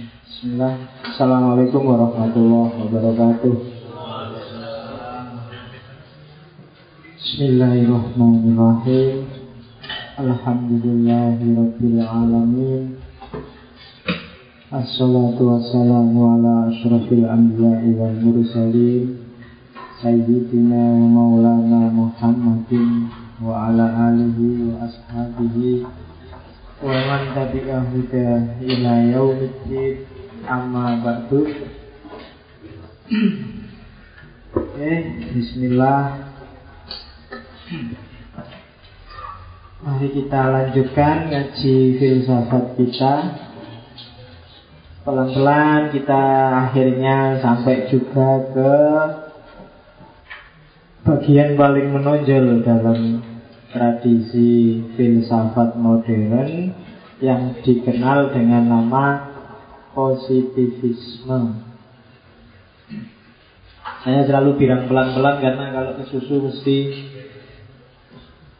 Bismillah. Assalamualaikum warahmatullahi wabarakatuh. Bismillahirrahmanirrahim. Alhamdulillahirabbil alamin. Assalatu wassalamu ala asyrafil anbiya'i wal mursalin Sayyidina wa maulana Muhammadin wa ala alihi wa ashabihi wa man tabi'ahu ila yaumiddin amma ba'du. Oke, bismillah. Mari kita lanjutkan ngaji filsafat kita. Pelan-pelan kita akhirnya sampai juga ke bagian paling menonjol dalam tradisi filsafat modern yang dikenal dengan nama positivisme. Saya selalu bilang pelan-pelan karena kalau ke susu mesti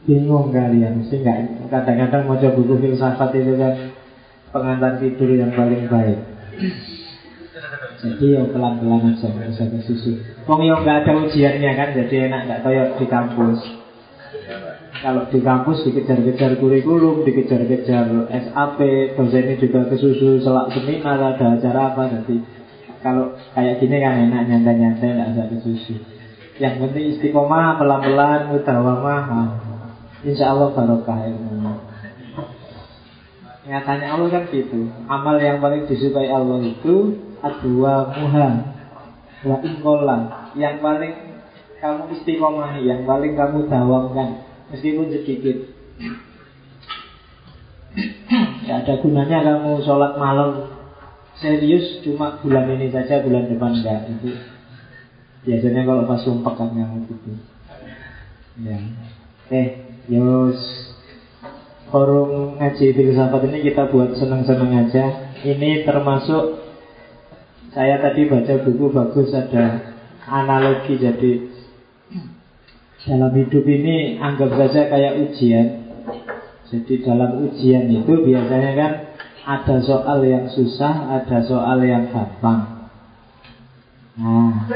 bingung kalian, mesti nggak. Kadang-kadang mau coba buku filsafat itu kan pengantar tidur yang paling baik. Jadi ya pelan-pelan aja, ke susu. Wong ya nggak ada ujiannya kan, jadi enak nggak kayak di kampus. Kalau di kampus dikejar-kejar kurikulum, dikejar-kejar SAP, dosennya juga kesusu selak seminar, ada acara apa nanti. Kalau kayak gini kan enak nyantai-nyantai, nggak usah kesusu. Yang penting istiqomah, pelan-pelan, mutawamah, insya Allah barokah ilmunya. Nyatanya Allah kan gitu. Amal yang paling disukai Allah itu adwa muha wa ingkola. Yang paling kamu istiqomah, yang paling kamu dawamkan meskipun sedikit. Tidak ada gunanya kamu sholat malam serius cuma bulan ini saja, bulan depan enggak. Itu biasanya kalau pas sumpah kan yang gitu. Ya. Eh, yos forum ngaji filsafat ini kita buat seneng-seneng aja. Ini termasuk saya tadi baca buku bagus ada analogi jadi dalam hidup ini anggap saja kayak ujian. Jadi dalam ujian itu biasanya kan ada soal yang susah, ada soal yang gampang. Nah,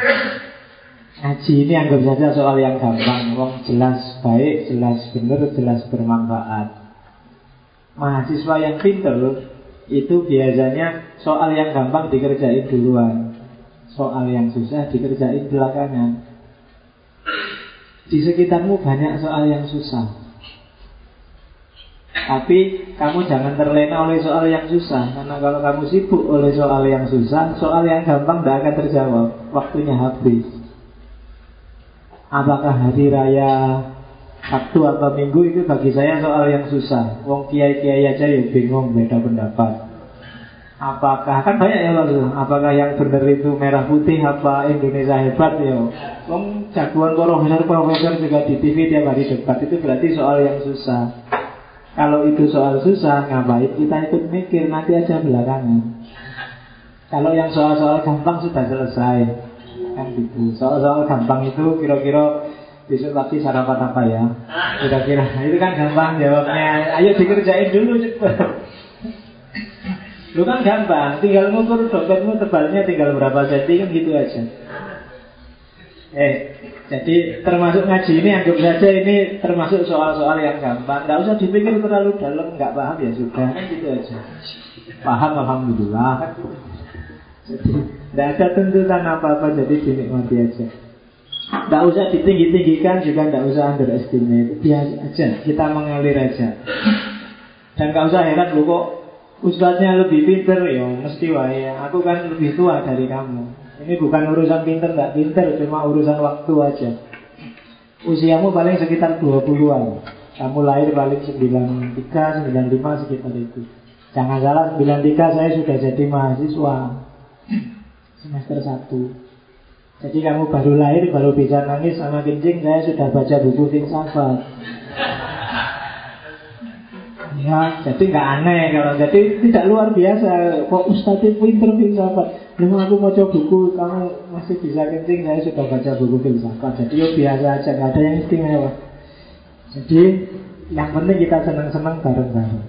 ngaji ini anggap saja soal yang gampang. Wong jelas baik, jelas benar, jelas bermanfaat. Mahasiswa yang pinter itu biasanya soal yang gampang dikerjain duluan. Soal yang susah dikerjain belakangan. Di sekitarmu banyak soal yang susah. Tapi kamu jangan terlena oleh soal yang susah Karena kalau kamu sibuk oleh soal yang susah Soal yang gampang tidak akan terjawab. Waktunya habis. Apakah hari raya Sabtu atau Minggu itu bagi saya soal yang susah? Wong kiai-kiai aja ya bingung beda pendapat Apakah kan banyak ya lalu Apakah yang benar itu merah putih Apa Indonesia hebat ya? Wong jagoan profesor profesor juga di TV tiap hari debat Itu berarti soal yang susah. Kalau itu soal susah Ngapain kita ikut mikir Nanti aja belakangan. Kalau yang soal-soal gampang sudah selesai Kan gitu. Soal-soal gampang itu kira-kira Besok lagi sarapan apa ya? Kira-kira Itu kan gampang jawabnya. Ayo dikerjain dulu cepet Lu kan gampang, tinggal ngukur dompetmu tebalnya tinggal berapa senti kan gitu aja. Eh, jadi termasuk ngaji ini anggap saja ini termasuk soal-soal yang gampang. Gak usah dipikir terlalu dalam, nggak paham ya sudah kan gitu aja. Paham alhamdulillah. Jadi tidak ada tuntutan apa-apa jadi dinikmati aja. Tidak usah ditinggi-tinggikan juga tidak usah underestimate Biasa aja, kita mengalir aja Dan gak usah heran lu kok Ustadznya lebih pinter ya mesti wae. Aku kan lebih tua dari kamu. Ini bukan urusan pinter nggak pinter Cuma urusan waktu aja. Usiamu paling sekitar 20-an Kamu lahir paling 93, 95 sekitar itu. Jangan salah 93 saya sudah jadi mahasiswa. Semester 1 Jadi kamu baru lahir baru bisa nangis sama kencing Saya sudah baca buku filsafat Ya, jadi nggak aneh kalau jadi tidak luar biasa. Kok Ustadz pinter filsafat? Memang aku mau coba buku, kamu masih bisa kencing. Saya sudah baca buku filsafat. Jadi ya biasa aja, nggak ada yang istimewa. Jadi yang penting kita senang-senang bareng-bareng.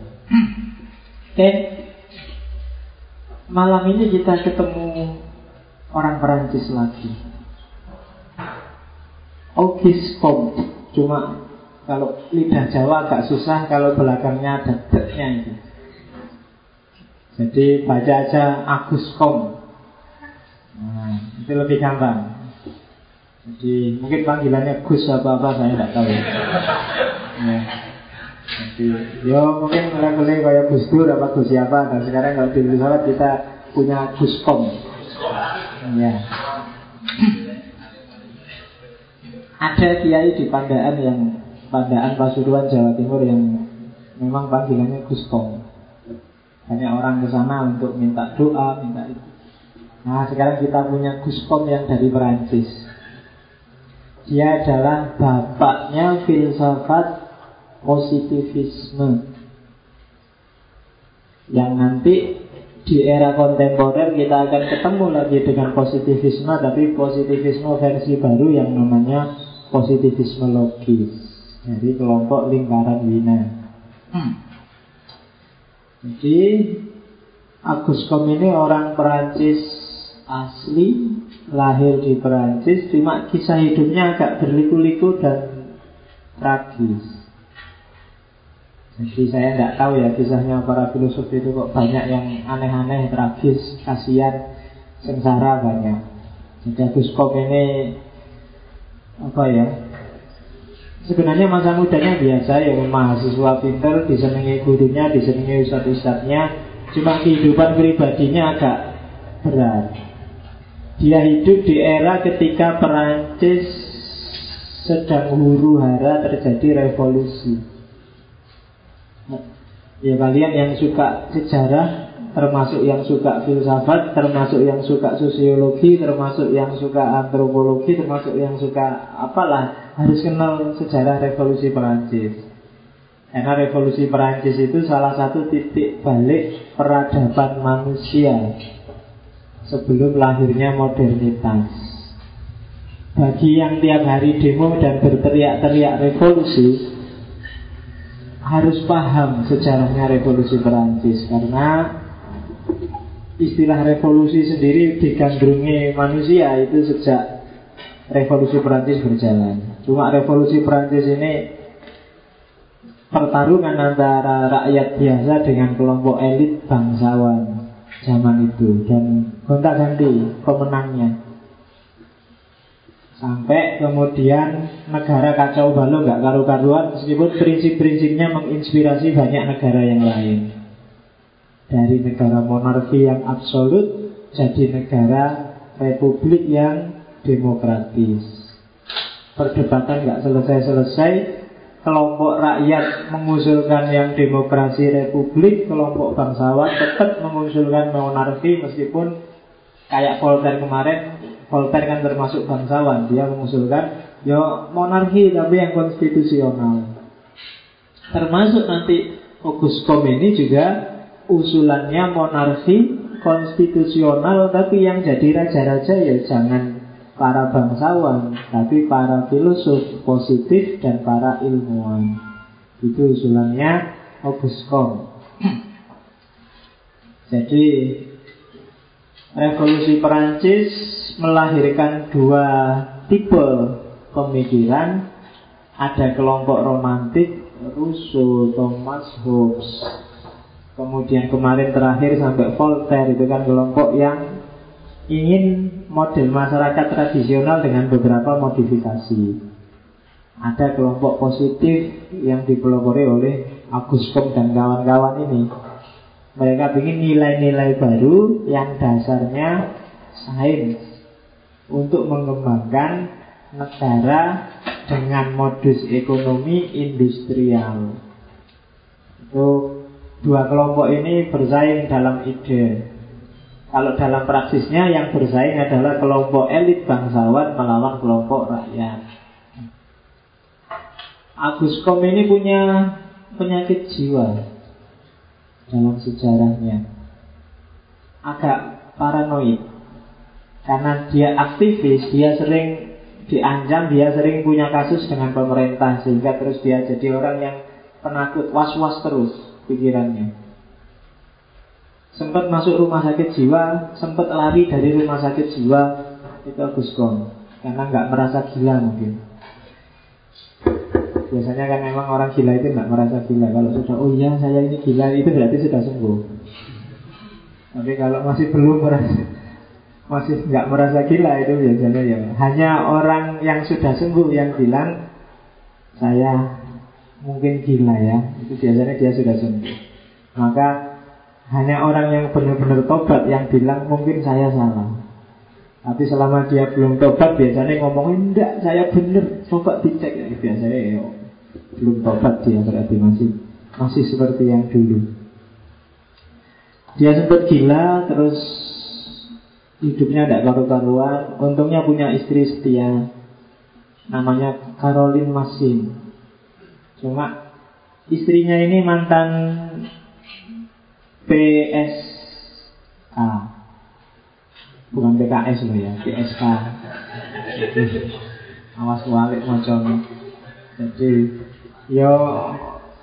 Oke. Malam ini kita ketemu orang Perancis lagi. Auguste Comte. Cuma kalau lidah Jawa agak susah kalau belakangnya ada deknya itu. Jadi baca aja Agus Kom. Nah, itu lebih gampang. Jadi mungkin panggilannya Gus apa apa saya tidak tahu. Ya. Jadi, yo mungkin mulai-mulai kayak Gus Dur apa Gus siapa dan sekarang kalau di pesawat kita punya Gus Kom. Ya. Ada kiai di Pandaan yang Pandaan Pasuruan Jawa Timur yang memang panggilannya Gus Kom. Banyak orang ke sana untuk minta doa, minta itu. Nah, sekarang kita punya Gus Kom yang dari Perancis. Dia adalah bapaknya filsafat positivisme yang nanti di era kontemporer kita akan ketemu lagi dengan positivisme tapi positivisme versi baru yang namanya positivisme logis dari kelompok lingkaran Wina. Hmm. Jadi Agus Kom ini orang Perancis asli, lahir di Perancis, cuma kisah hidupnya agak berliku-liku dan tragis. Jadi saya tidak tahu ya kisahnya para filosof itu kok banyak yang aneh-aneh, tragis, kasihan, sengsara banyak. Jadi Agus Kop ini apa ya? Sebenarnya masa mudanya biasa ya mahasiswa pinter, disenangi gurunya, disenangi ustadz-ustadznya. Cuma kehidupan pribadinya agak berat. Dia hidup di era ketika Perancis sedang huru hara terjadi revolusi. Ya kalian yang suka sejarah Termasuk yang suka filsafat Termasuk yang suka sosiologi Termasuk yang suka antropologi Termasuk yang suka apalah Harus kenal sejarah revolusi Perancis. Karena revolusi Perancis itu salah satu titik balik peradaban manusia Sebelum lahirnya modernitas. Bagi yang tiap hari demo dan berteriak-teriak revolusi harus paham sejarahnya revolusi Perancis. Karena istilah revolusi sendiri digandrungi manusia itu sejak revolusi Perancis berjalan. Cuma revolusi Perancis ini pertarungan antara rakyat biasa dengan kelompok elit bangsawan zaman itu. Dan gonta-ganti pemenangnya. Sampai kemudian negara kacau balau nggak karu-karuan Meskipun prinsip-prinsipnya menginspirasi banyak negara yang lain. Dari negara monarki yang absolut Jadi negara republik yang demokratis Perdebatan nggak selesai-selesai. Kelompok rakyat mengusulkan yang demokrasi republik Kelompok bangsawan tetap mengusulkan monarki Meskipun kayak Voltaire kemarin Voltaire kan termasuk bangsawan Dia mengusulkan Ya monarki tapi yang konstitusional. Termasuk nanti Comte ini juga Usulannya monarki konstitusional Tapi yang jadi raja-raja ya jangan para bangsawan Tapi para filosof positif dan para ilmuwan. Itu usulannya Comte. Jadi Revolusi Perancis melahirkan dua tipe pemikiran. Ada kelompok romantik Rousseau, Thomas Hobbes. Kemudian kemarin terakhir sampai Voltaire Itu kan kelompok yang ingin model masyarakat tradisional dengan beberapa modifikasi Ada kelompok positif yang dipelopori oleh Agus Comte dan kawan-kawan ini mereka ingin nilai-nilai baru yang dasarnya sains untuk mengembangkan negara dengan modus ekonomi industrial. Itu dua kelompok ini bersaing dalam ide. Kalau dalam praksisnya yang bersaing adalah kelompok elit bangsawan melawan kelompok rakyat. Agus Kom ini punya penyakit jiwa dalam sejarahnya. Agak paranoid. Karena dia aktivis dia sering diancam dia sering punya kasus dengan pemerintah sehingga terus dia jadi orang yang penakut was-was terus pikirannya sempat masuk rumah sakit jiwa, sempat lari dari rumah sakit jiwa, itu Agus Kom. Karena nggak merasa gila mungkin. Biasanya kan memang orang gila itu nggak merasa gila. Kalau sudah, oh iya saya ini gila, itu berarti sudah sembuh. Tapi kalau masih belum merasa, masih nggak merasa gila itu biasanya ya. Hanya orang yang sudah sembuh yang bilang saya mungkin gila ya. Itu biasanya dia sudah sembuh. Maka hanya orang yang benar-benar tobat yang bilang mungkin saya salah. Tapi selama dia belum tobat biasanya ngomongin enggak saya benar coba dicek ya biasanya ya belum tobat dia berarti masih masih seperti yang dulu. Dia sempat gila terus hidupnya tidak karu-karuan. Untungnya punya istri setia namanya Caroline Masin. Cuma istrinya ini mantan PSK bukan PKS loh ya PSK awas walik macam jadi yo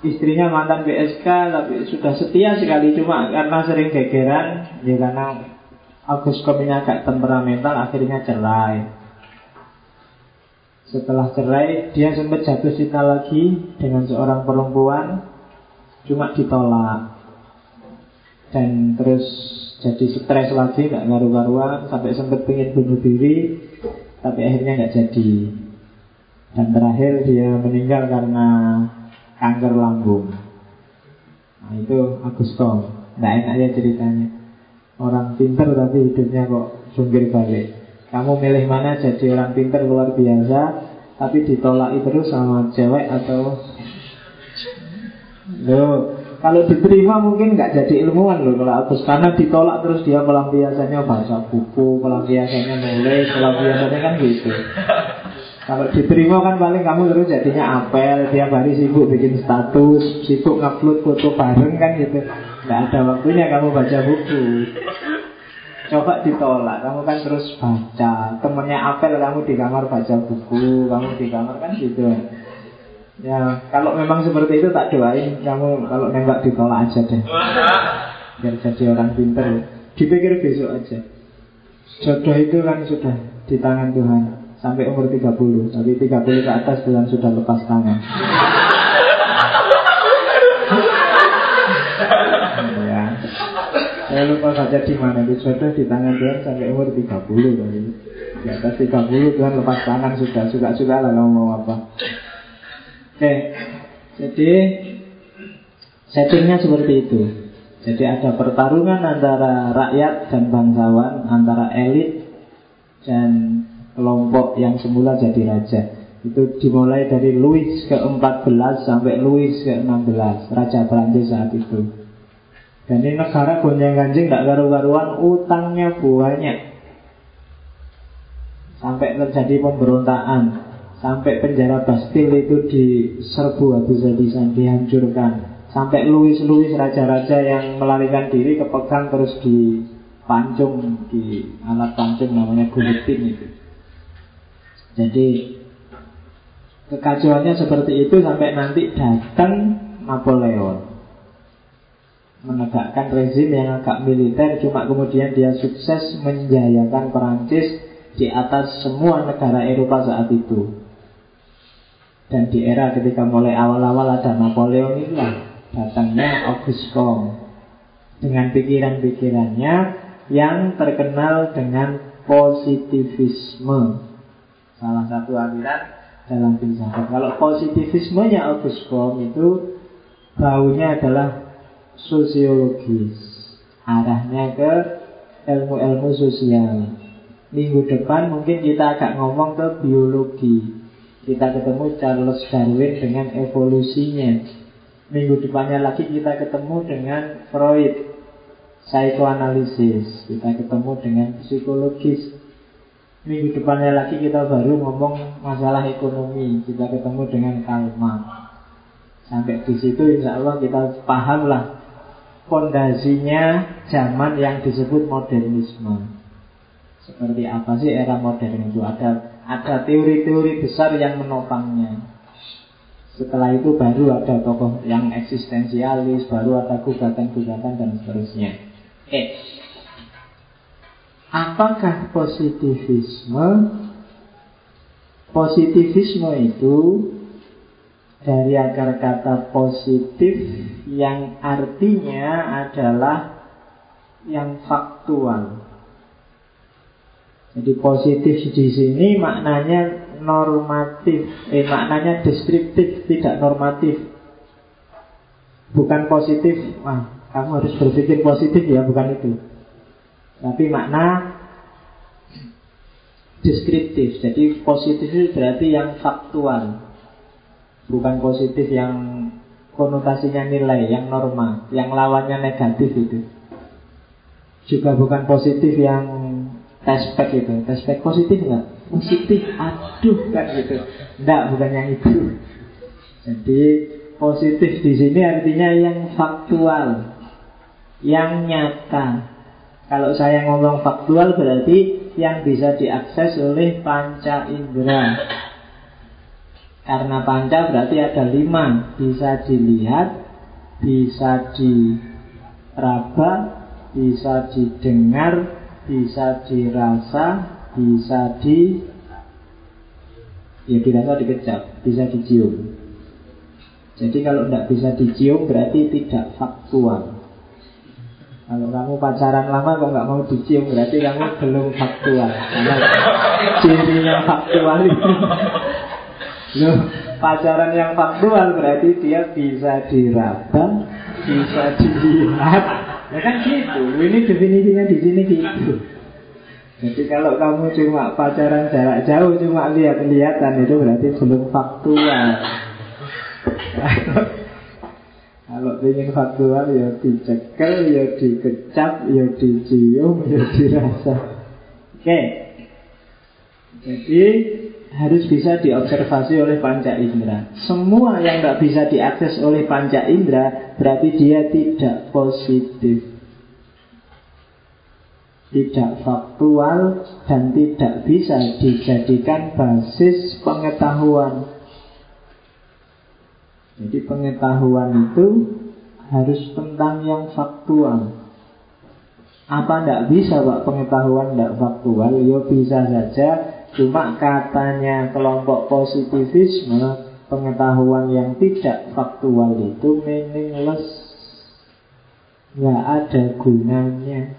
istrinya mantan PSK tapi sudah setia sekali. Cuma karena sering gegeran ya karena Agus Kominya agak temperamental akhirnya cerai. Setelah cerai dia sempat jatuh cinta lagi dengan seorang perempuan cuma ditolak dan terus jadi stres lagi nggak ngaruh-ngaruhan sampai sempat pengen bunuh diri tapi akhirnya nggak jadi. Dan terakhir dia meninggal karena kanker lambung. Nah itu Agus Tom nggak enak ya ceritanya. Orang pinter tapi hidupnya kok sungkir balik. Kamu milih mana jadi orang pinter luar biasa tapi ditolak terus sama cewek atau lo kalau diterima mungkin nggak jadi ilmuwan loh kalau Agus karena ditolak terus dia pelampiasannya baca buku, pelampiasannya nulis, pelampiasannya kan gitu. Kalau diterima kan paling kamu terus jadinya apel Tiap hari sibuk bikin status Sibuk ngupload foto bareng kan gitu. Nggak ada waktunya kamu baca buku. Coba ditolak Kamu kan terus baca. Temennya apel kamu di kamar baca buku Kamu di kamar kan gitu Ya, kalau memang seperti itu tak doain kamu kalau nembak ditolak aja deh. Biar jadi orang pinter. Dipikir besok aja. Jodoh itu kan sudah di tangan Tuhan sampai umur 30. Tapi 30 ke atas Tuhan sudah lepas tangan. ya. Saya lupa saja di mana itu jodoh di tangan Tuhan sampai umur 30 tapi di atas 30 Tuhan lepas tangan sudah suka-suka lah kamu mau apa. Oke, jadi settingnya seperti itu. Jadi ada pertarungan antara rakyat dan bangsawan, antara elit dan kelompok yang semula jadi raja. Itu dimulai dari Louis ke-14 sampai Louis ke-16, Raja Prancis saat itu. Dan ini negara gonjang ganjing tidak karu-karuan, utangnya banyak. Sampai terjadi pemberontakan Sampai penjara Bastil itu diserbu habis-habisan, dihancurkan. Sampai Louis-Louis raja-raja yang melarikan diri kepegang terus dipancung di alat pancung namanya guillotine itu. Jadi kekacauannya seperti itu sampai nanti datang Napoleon menegakkan rezim yang agak militer cuma kemudian dia sukses menjayakan Perancis di atas semua negara Eropa saat itu dan di era ketika mulai awal-awal ada Napoleon inilah datangnya Auguste Comte dengan pikiran-pikirannya yang terkenal dengan positivisme. Salah satu aliran dalam filsafat. Kalau positivismenya Auguste Comte itu baunya adalah sosiologis. Arahnya ke ilmu-ilmu sosial. Minggu depan mungkin kita agak ngomong ke biologi kita ketemu Charles Darwin dengan evolusinya. Minggu depannya lagi kita ketemu dengan Freud, psikoanalisis. Kita ketemu dengan psikologis. Minggu depannya lagi kita baru ngomong masalah ekonomi. Kita ketemu dengan Kalma. Sampai di situ insya Allah kita paham lah fondasinya zaman yang disebut modernisme. Seperti apa sih era modern itu? Ada ada teori-teori besar yang menopangnya. Setelah itu baru ada tokoh yang eksistensialis, baru ada gugatan-gugatan dan seterusnya. Eh, apakah positivisme? Positivisme itu dari akar kata positif yang artinya adalah yang faktual. Jadi positif di sini maknanya normatif, eh maknanya deskriptif, tidak normatif. Bukan positif, wah kamu harus berpikir positif ya, bukan itu. Tapi makna deskriptif. Jadi positif itu berarti yang faktual. Bukan positif yang konotasinya nilai, yang norma, yang lawannya negatif itu. Juga bukan positif yang Tespek itu. Tespek positif nggak? Positif. Aduh kan gitu. Enggak bukan yang itu. Jadi positif di sini artinya yang faktual. Yang nyata. Kalau saya ngomong faktual berarti Yang bisa diakses oleh panca indera. Karena panca berarti ada lima. Bisa dilihat Bisa diraba Bisa didengar bisa dirasa, bisa di ya dirasa dikecap, bisa dicium. Jadi kalau tidak bisa dicium berarti tidak faktual. Kalau kamu pacaran lama kok nggak mau dicium berarti kamu belum faktual. Karena cirinya faktual itu. Loh, pacaran yang faktual berarti dia bisa diraba, bisa dilihat, Ya kan gitu. Ini definisinya di sini gitu. Jadi kalau kamu cuma pacaran jarak jauh cuma lihat-lihatan itu berarti belum faktual. kalau ingin faktual ya dicekel, ya dikecap, ya dicium, ya dirasa. Oke. Okay. Jadi harus bisa diobservasi oleh panca indera. Semua yang tidak bisa diakses oleh panca indera berarti dia tidak positif, tidak faktual dan tidak bisa dijadikan basis pengetahuan. Jadi pengetahuan itu harus tentang yang faktual. Apa tidak bisa Pak pengetahuan tidak faktual? Ya bisa saja Cuma katanya kelompok positivisme Pengetahuan yang tidak faktual itu meaningless. Nggak ada gunanya.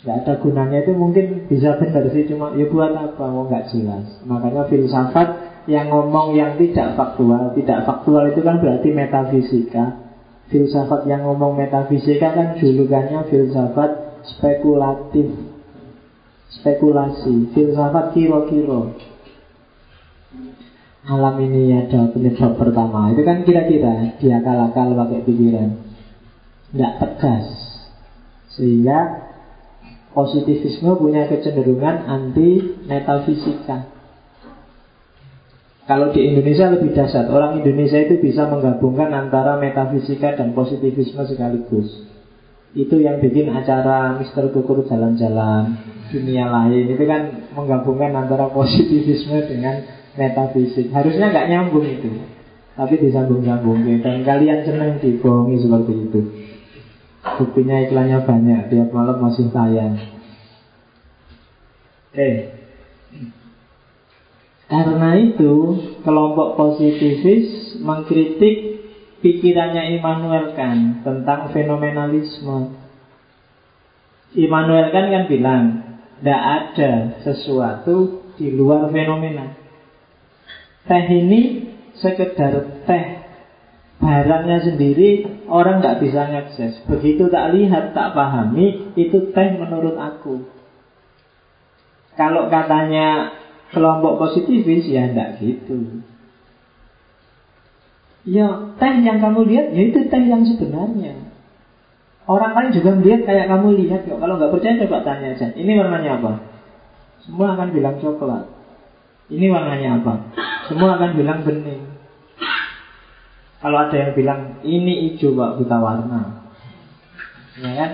Nggak ada gunanya itu mungkin bisa benar sih Cuma ya buat apa, mau nggak jelas. Makanya filsafat yang ngomong yang tidak faktual Tidak faktual itu kan berarti metafisika. Filsafat yang ngomong metafisika kan julukannya filsafat spekulatif spekulasi, filsafat kiro-kiro. Alam ini ada penyebab pertama. Itu kan kira-kira dia akal-akal pakai pikiran. Tidak tegas. Sehingga positivisme punya kecenderungan anti metafisika. Kalau di Indonesia lebih dasar, orang Indonesia itu bisa menggabungkan antara metafisika dan positivisme sekaligus. Itu yang bikin acara Mister Kukur jalan-jalan dunia lain itu kan menggabungkan antara positivisme dengan metafisik. Harusnya nggak nyambung itu, tapi disambung-sambung. Dan kalian senang dibohongi seperti itu. Buktinya iklannya banyak, tiap malam masih tayang. Oke. Okay. Karena itu, kelompok positivis mengkritik pikirannya Immanuel Kant tentang fenomenalisme. Immanuel Kant kan bilang, tidak ada sesuatu di luar fenomena. Teh ini sekedar teh barangnya sendiri orang nggak bisa ngakses. Begitu tak lihat, tak pahami, itu teh menurut aku. Kalau katanya kelompok positivis ya enggak gitu. Ya teh yang kamu lihat ya itu teh yang sebenarnya. Orang lain juga melihat kayak kamu lihat kok. Kalau nggak percaya coba tanya aja. Ini warnanya apa? Semua akan bilang coklat. Ini warnanya apa? Semua akan bilang bening. Kalau ada yang bilang ini hijau pak buta warna, ya kan?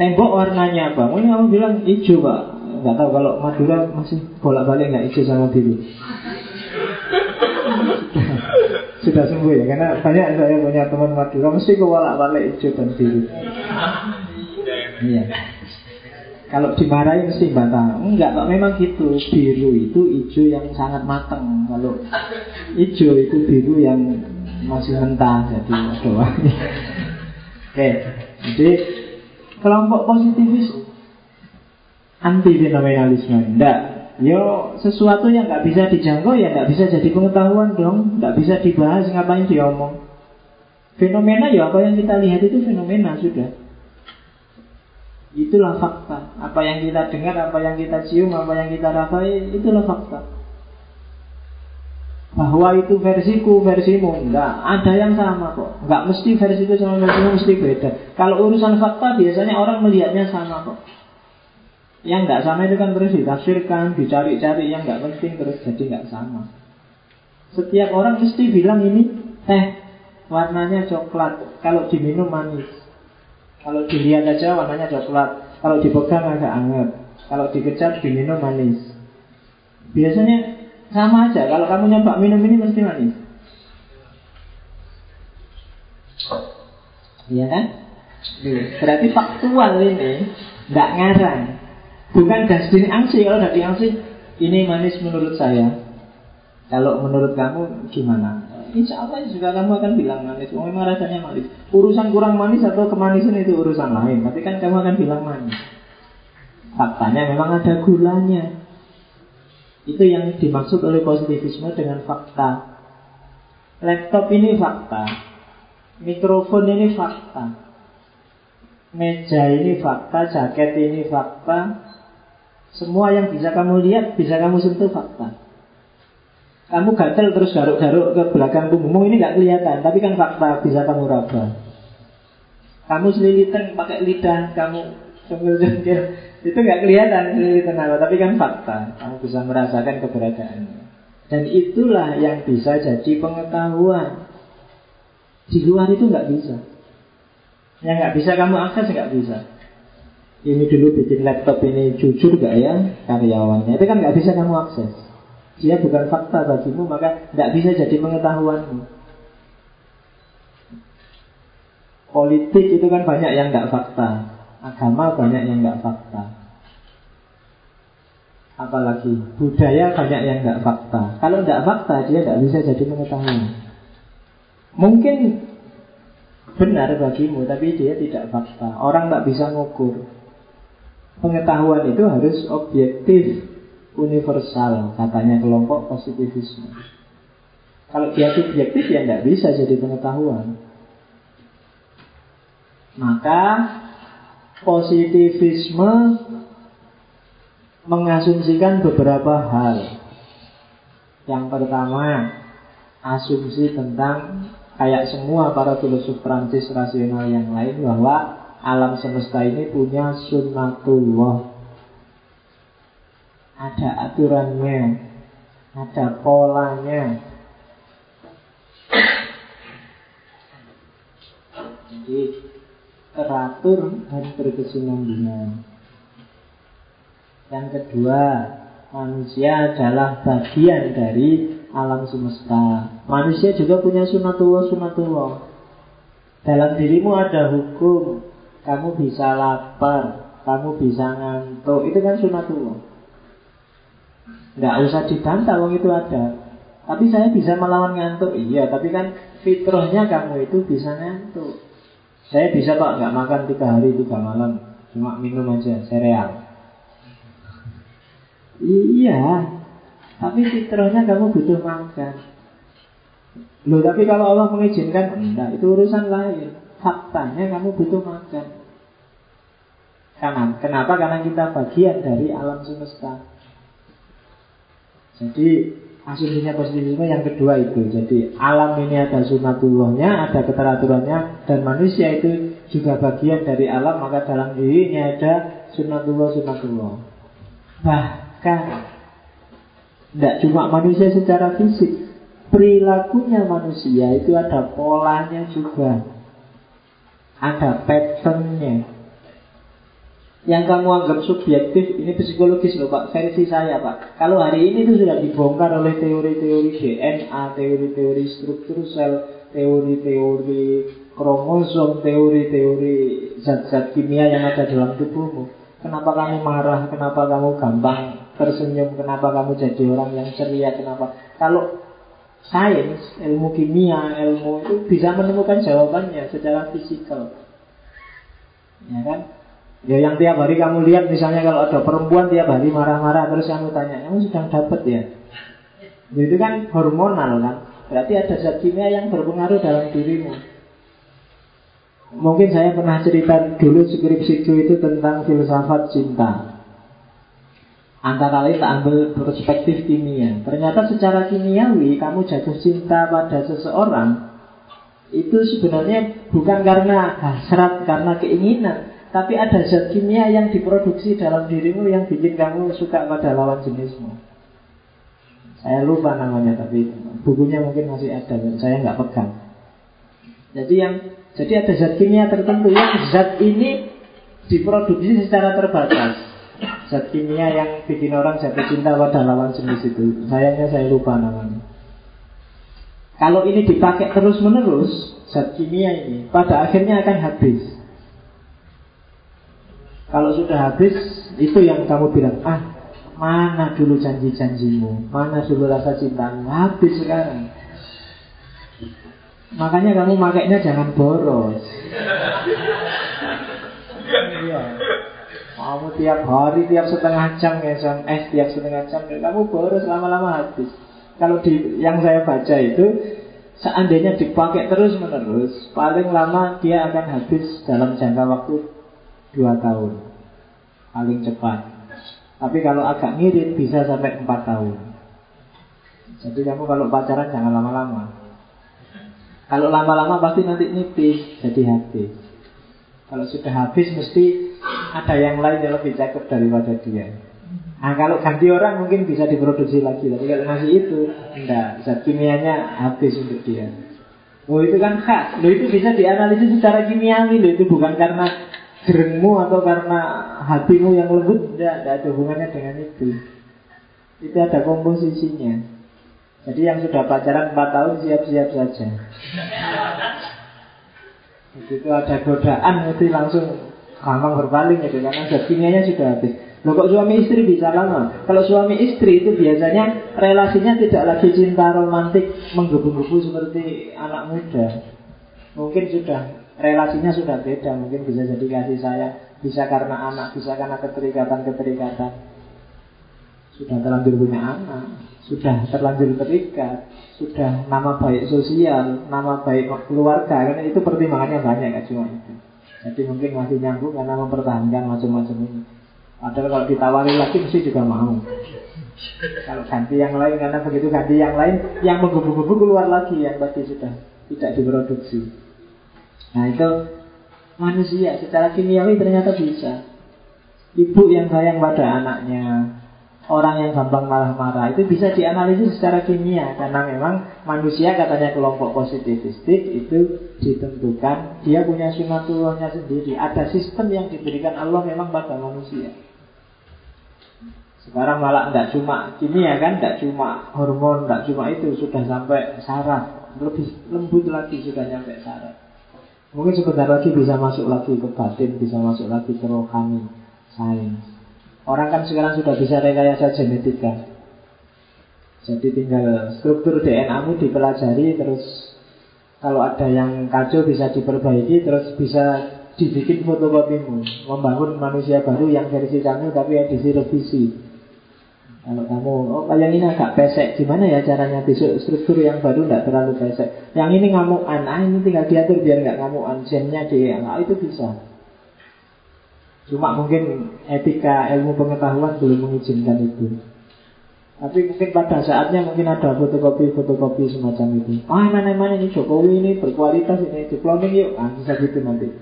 Tembok warnanya apa? Mungkin kamu bilang hijau pak. Nggak tahu kalau Madura masih bolak balik nggak hijau sama biru. sudah sembuh ya karena banyak saya punya teman Madura mesti kewalak balik hijau dan biru iya. Kalau dimarahi mesti bantah enggak kok memang gitu. Biru itu hijau yang sangat matang kalau hijau itu biru yang masih mentah jadi doang oke jadi kelompok positivis anti fenomenalisme enggak Yo sesuatu yang nggak bisa dijangkau ya nggak bisa jadi pengetahuan dong, nggak bisa dibahas ngapain diomong. Fenomena ya apa yang kita lihat itu fenomena sudah. Itulah fakta. Apa yang kita dengar, apa yang kita cium, apa yang kita rasai, itulah fakta. Bahwa itu versiku, versimu, enggak. Ada yang sama kok. Enggak mesti versiku sama versimu mesti beda. Kalau urusan fakta biasanya orang melihatnya sama kok. Yang nggak sama itu kan terus ditafsirkan, dicari-cari yang nggak penting terus jadi nggak sama. Setiap orang mesti bilang ini teh warnanya coklat, kalau diminum manis. Kalau dilihat aja warnanya coklat, kalau dipegang agak hangat, kalau dikecap diminum manis. Biasanya sama aja, kalau kamu nyoba minum ini mesti manis. Iya kan? Berarti faktual ini, nggak ngarang. Bukan dasdin angsi Kalau dari angsi Ini manis menurut saya. Kalau menurut kamu gimana? Insya Allah juga kamu akan bilang manis. Oh memang rasanya manis. Urusan kurang manis atau kemanisan itu urusan lain. Tapi kan kamu akan bilang manis. Faktanya memang ada gulanya. Itu yang dimaksud oleh positivisme dengan fakta. Laptop ini fakta. Mikrofon ini fakta. Meja ini fakta, jaket ini fakta semua yang bisa kamu lihat, bisa kamu sentuh fakta. Kamu gatel terus garuk-garuk ke belakang punggungmu ini nggak kelihatan, tapi kan fakta bisa kamu raba. Kamu selilitan pakai lidah, kamu cemil-cemil, itu nggak kelihatan selilitan apa, tapi kan fakta. Kamu bisa merasakan keberadaannya. Dan itulah yang bisa jadi pengetahuan. Di luar itu nggak bisa. Yang nggak bisa kamu akses nggak bisa ini dulu bikin laptop ini jujur gak ya karyawannya? Itu kan nggak bisa kamu akses. Dia bukan fakta bagimu maka nggak bisa jadi pengetahuanmu. Politik itu kan banyak yang nggak fakta. Agama banyak yang nggak fakta. Apalagi budaya banyak yang nggak fakta. Kalau nggak fakta dia nggak bisa jadi pengetahuan. Mungkin benar bagimu tapi dia tidak fakta. Orang nggak bisa ngukur Pengetahuan itu harus objektif universal katanya kelompok positivisme. Kalau dia subjektif ya tidak bisa jadi pengetahuan. Maka positivisme mengasumsikan beberapa hal. Yang pertama, asumsi tentang kayak semua para filosof Prancis rasional yang lain bahwa alam semesta ini punya sunnatullah. Ada aturannya. Ada polanya. Jadi teratur dan berkesinambungan. Yang kedua manusia adalah bagian dari alam semesta. Manusia juga punya sunatullah sunatullah dalam dirimu ada hukum kamu bisa lapar, kamu bisa ngantuk, itu kan sunatullah. Nggak usah dibantah, wong itu ada. Tapi saya bisa melawan ngantuk, iya. Tapi kan fitrahnya kamu itu bisa ngantuk. Saya bisa pak nggak makan tiga hari tiga malam, cuma minum aja sereal. Iya, tapi fitrahnya kamu butuh makan. Loh, tapi kalau Allah mengizinkan, enggak, itu urusan lain. Faktanya kamu butuh makan. Karena, kenapa? Karena kita bagian dari alam semesta. Jadi asumsinya positivisme yang kedua itu. Jadi alam ini ada sunatullahnya, ada keteraturannya, dan manusia itu juga bagian dari alam, maka dalam dirinya ada sunatullah sunatullah. Bahkan tidak cuma manusia secara fisik, perilakunya manusia itu ada polanya juga ada patternnya. Yang kamu anggap subjektif ini psikologis loh Pak, versi saya Pak. Kalau hari ini itu sudah dibongkar oleh teori-teori DNA, teori-teori struktur sel, teori-teori kromosom, teori-teori zat-zat kimia yang ada dalam tubuhmu. Kenapa kamu marah? Kenapa kamu gampang tersenyum? Kenapa kamu jadi orang yang ceria? Kenapa? Kalau sains, ilmu kimia, ilmu itu bisa menemukan jawabannya secara fisikal. Ya kan? Ya yang tiap hari kamu lihat misalnya kalau ada perempuan tiap hari marah-marah terus kamu tanya, kamu sedang dapat ya? ya? Itu kan hormonal kan? Berarti ada zat kimia yang berpengaruh dalam dirimu. Mungkin saya pernah cerita dulu skripsiku itu tentang filsafat cinta. Antara lain tak ambil perspektif kimia. Ternyata secara kimiawi kamu jatuh cinta pada seseorang itu sebenarnya bukan karena hasrat, karena keinginan, tapi ada zat kimia yang diproduksi dalam dirimu yang bikin kamu suka pada lawan jenismu. Saya lupa namanya, tapi bukunya mungkin masih ada, saya nggak pegang. Jadi yang jadi ada zat kimia tertentu yang zat ini diproduksi secara terbatas. Zat kimia yang bikin orang jatuh cinta pada lawan jenis itu Sayangnya saya lupa namanya. Kalau ini dipakai terus menerus Zat kimia ini Pada akhirnya akan habis. Kalau sudah habis Itu yang kamu bilang Ah mana dulu janji-janjimu? Mana dulu rasa cintamu? Habis sekarang. Makanya kamu makainya jangan boros. Iya kamu tiap hari, tiap setengah jam SMS, tiap setengah jam, kamu boros lama-lama habis. Kalau di yang saya baca itu, seandainya dipakai terus menerus, paling lama dia akan habis dalam jangka waktu dua tahun, paling cepat. Tapi kalau agak ngirit bisa sampai empat tahun. Jadi kamu kalau pacaran jangan lama-lama. Kalau lama-lama pasti nanti nipis, jadi habis. Kalau sudah habis mesti ada yang lain yang lebih cakep daripada dia. Nah kalau ganti orang mungkin bisa diproduksi lagi Tapi kalau masih itu Enggak, zat kimianya habis untuk dia. Oh itu kan khas. Loh itu bisa dianalisis secara kimiawi Loh. Itu bukan karena gerengmu atau karena hatimu yang lembut. Enggak, ada hubungannya dengan itu. Itu ada komposisinya. Jadi yang sudah pacaran 4 tahun siap-siap saja. Begitu ada godaan mesti langsung gampang berpaling itu karena zat kimianya sudah habis. Loh kok suami istri bisa lama? Kalau suami istri itu biasanya relasinya tidak lagi cinta romantik menggebu-gebu seperti anak muda. Mungkin sudah relasinya sudah beda, mungkin bisa jadi kasih sayang, bisa karena anak, bisa karena keterikatan-keterikatan. Sudah terlanjur punya anak, sudah terlanjur terikat, sudah nama baik sosial, nama baik keluarga, karena itu pertimbangannya banyak kan cuma itu. Jadi mungkin masih nyambung karena mempertahankan macam-macam ini. Padahal kalau ditawari lagi mesti juga mau. Kalau ganti yang lain karena begitu ganti yang lain yang menggebu-gebu keluar lagi yang tadi sudah tidak diproduksi. Nah itu manusia secara kimiawi ternyata bisa. Ibu yang sayang pada anaknya, orang yang gampang marah-marah. Itu bisa dianalisis secara kimia karena memang manusia katanya kelompok positivistik itu ditentukan dia punya sunatullahnya sendiri. Ada sistem yang diberikan Allah memang pada manusia. Sekarang malah tidak cuma kimia kan tidak cuma hormon tidak cuma itu sudah sampai saraf. Lebih lembut lagi sudah sampai saraf. Mungkin sebentar lagi bisa masuk lagi ke batin bisa masuk lagi ke rohani sains Orang kan sekarang sudah bisa rekayasa genetika. Jadi tinggal struktur DNA-mu dipelajari terus kalau ada yang kacau bisa diperbaiki terus bisa dibikin fotokopimu. Membangun manusia baru yang versi kamu tapi edisi revisi. Kalau kamu oh yang ini agak pesek. Gimana ya caranya besok struktur yang baru tidak terlalu pesek? Yang ini ngamuan ah ini tinggal diatur biar nggak ngamuan gennya dia nah, itu bisa Cuma mungkin etika ilmu pengetahuan belum mengizinkan itu. Tapi mungkin pada saatnya mungkin ada fotokopi-fotokopi semacam itu. Ah mana-mana ini Jokowi ini berkualitas ini di cloning yuk, ah, bisa gitu nanti.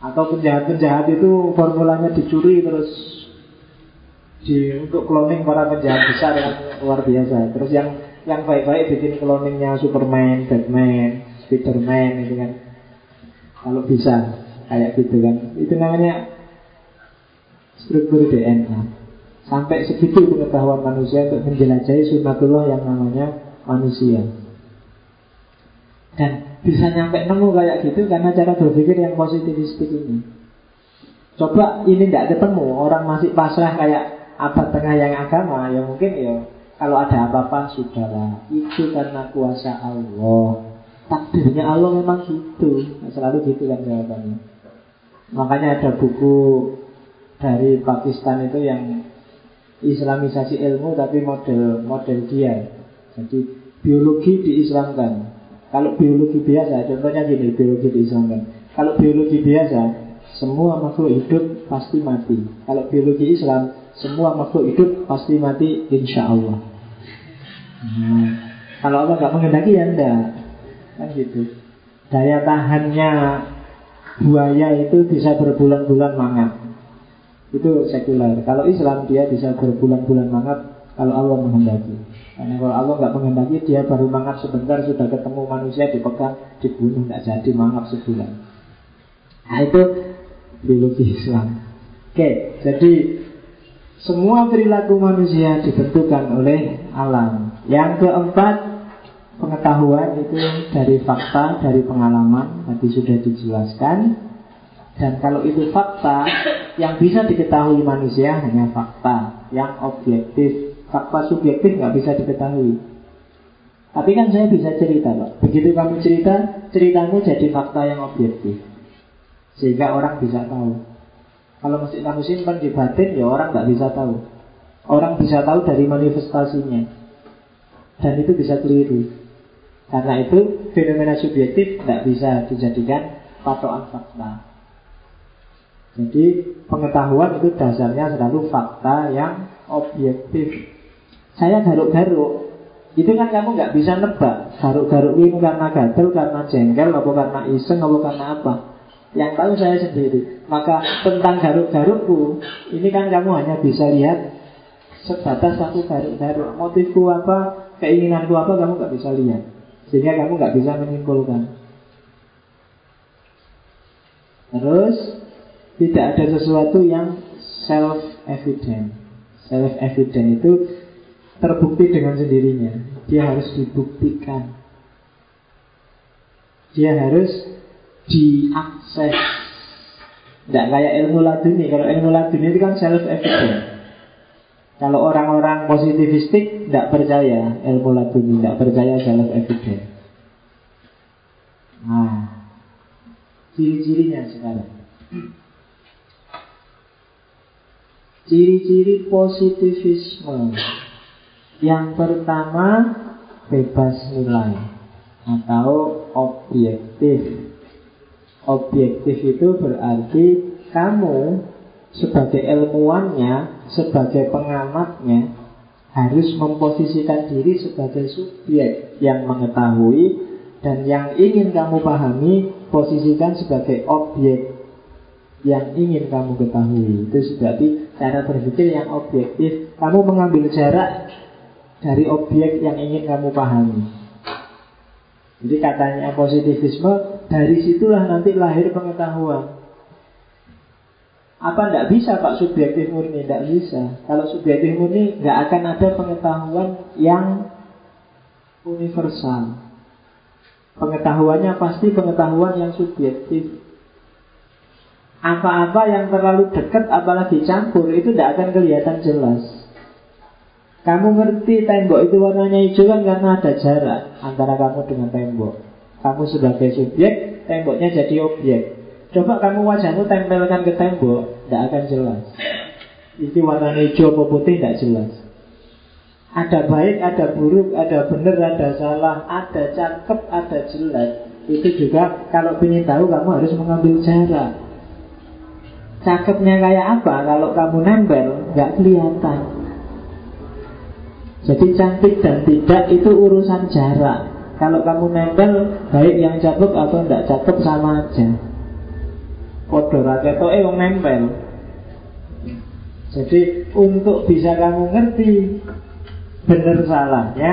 Atau penjahat-penjahat itu formulanya dicuri terus di untuk cloning para penjahat besar yang luar biasa. Terus yang yang baik-baik bikin cloningnya Superman, Batman, Spiderman itu kan. Kalau bisa kayak gitu kan itu namanya struktur DNA. Sampai segitu pengetahuan manusia untuk menjelajahi sunatullah yang namanya manusia. Dan bisa nyampe nemu kayak gitu karena cara berpikir yang positivistik ini. Coba ini tidak ketemu, orang masih pasrah kayak abad tengah yang agama, ya mungkin ya kalau ada apa-apa sudahlah, itu karena kuasa Allah. Takdirnya Allah memang gitu, selalu gitu kan jawabannya. Makanya ada buku dari Pakistan itu yang Islamisasi ilmu tapi model model dia. Jadi biologi diislamkan. Kalau biologi biasa, contohnya gini, biologi diislamkan. Kalau biologi biasa, semua makhluk hidup pasti mati. Kalau biologi Islam, semua makhluk hidup pasti mati insya Allah. Nah, kalau Allah nggak menghendaki ya enggak. Kan gitu. Daya tahannya buaya itu bisa berbulan-bulan mangat. Itu sekuler. Kalau Islam dia bisa berbulan-bulan mangat kalau Allah menghendaki. Karena kalau Allah nggak menghendaki dia baru mangat sebentar sudah ketemu manusia dipegang dibunuh nggak jadi mangat sebulan. Nah itu biologi Islam. Oke, jadi semua perilaku manusia ditentukan oleh alam. Yang keempat, pengetahuan itu dari fakta, dari pengalaman, tadi sudah dijelaskan. Dan kalau itu fakta, yang bisa diketahui manusia hanya fakta yang objektif. Fakta subjektif nggak bisa diketahui. Tapi kan saya bisa cerita, Pak. Begitu kamu cerita, ceritamu jadi fakta yang objektif. Sehingga orang bisa tahu. Kalau mesti kamu simpan di batin, ya orang nggak bisa tahu. Orang bisa tahu dari manifestasinya. Dan itu bisa keliru. Karena itu fenomena subjektif tidak bisa dijadikan patokan fakta. Jadi pengetahuan itu dasarnya selalu fakta yang objektif. Saya garuk-garuk, itu kan kamu nggak bisa nebak garuk-garuk ini karena gatel, karena jengkel, apa karena iseng, apa karena apa. Yang tahu saya sendiri. Maka tentang garuk-garukku, ini kan kamu hanya bisa lihat sebatas satu garuk-garuk. Motifku apa, keinginanku apa, kamu nggak bisa lihat. Sehingga kamu nggak bisa menyimpulkan. Terus tidak ada sesuatu yang self evident. Self evident itu terbukti dengan sendirinya. Dia harus dibuktikan. Dia harus diakses. Tidak kayak ilmu laduni. Kalau ilmu laduni itu kan self evident. Kalau orang-orang positivistik tidak percaya ilmu laduni, tidak percaya self evident. Nah, ciri-cirinya sekarang. Ciri-ciri positivisme Yang pertama Bebas nilai Atau objektif Objektif itu berarti Kamu Sebagai ilmuwannya Sebagai pengamatnya Harus memposisikan diri sebagai subjek Yang mengetahui Dan yang ingin kamu pahami Posisikan sebagai objek yang ingin kamu ketahui. Itu berarti cara berpikir yang objektif. Kamu mengambil jarak dari objek yang ingin kamu pahami. Jadi katanya positivisme Dari situlah nanti lahir pengetahuan apa tidak bisa Pak subjektif murni? Tidak bisa Kalau subjektif murni nggak akan ada pengetahuan yang universal Pengetahuannya pasti pengetahuan yang subjektif apa-apa yang terlalu dekat apalagi campur itu tidak akan kelihatan jelas. Kamu ngerti tembok itu warnanya hijau kan karena ada jarak antara kamu dengan tembok. Kamu sebagai subjek, temboknya jadi objek. Coba kamu wajahmu tempelkan ke tembok, tidak akan jelas. Itu warnanya hijau atau putih tidak jelas. Ada baik, ada buruk, ada benar, ada salah, ada cakep, ada jelek. Itu juga kalau ingin tahu kamu harus mengambil jarak. Cakepnya kayak apa Kalau kamu nempel nggak kelihatan Jadi cantik dan tidak itu urusan jarak Kalau kamu nempel Baik yang cakep atau tidak cakep sama aja Raketo eh yang nempel Jadi untuk bisa kamu ngerti Benar salahnya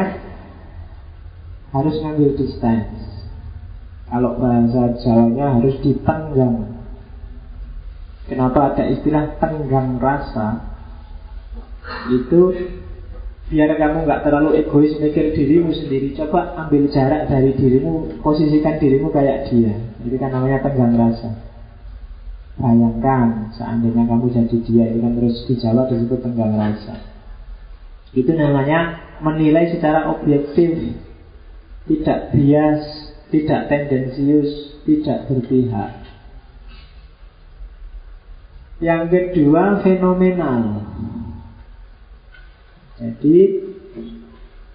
Harus ngambil distance Kalau bahasa Jawanya harus ditenggang Kenapa ada istilah tenggang rasa? Itu biar kamu nggak terlalu egois mikir dirimu sendiri. Coba ambil jarak dari dirimu, posisikan dirimu kayak dia. Itu kan namanya tenggang rasa. Bayangkan seandainya kamu jadi dia, itu kan terus dijawab disebut tenggang rasa. Itu namanya menilai secara objektif, tidak bias, tidak tendensius, tidak berpihak. Yang kedua fenomenal Jadi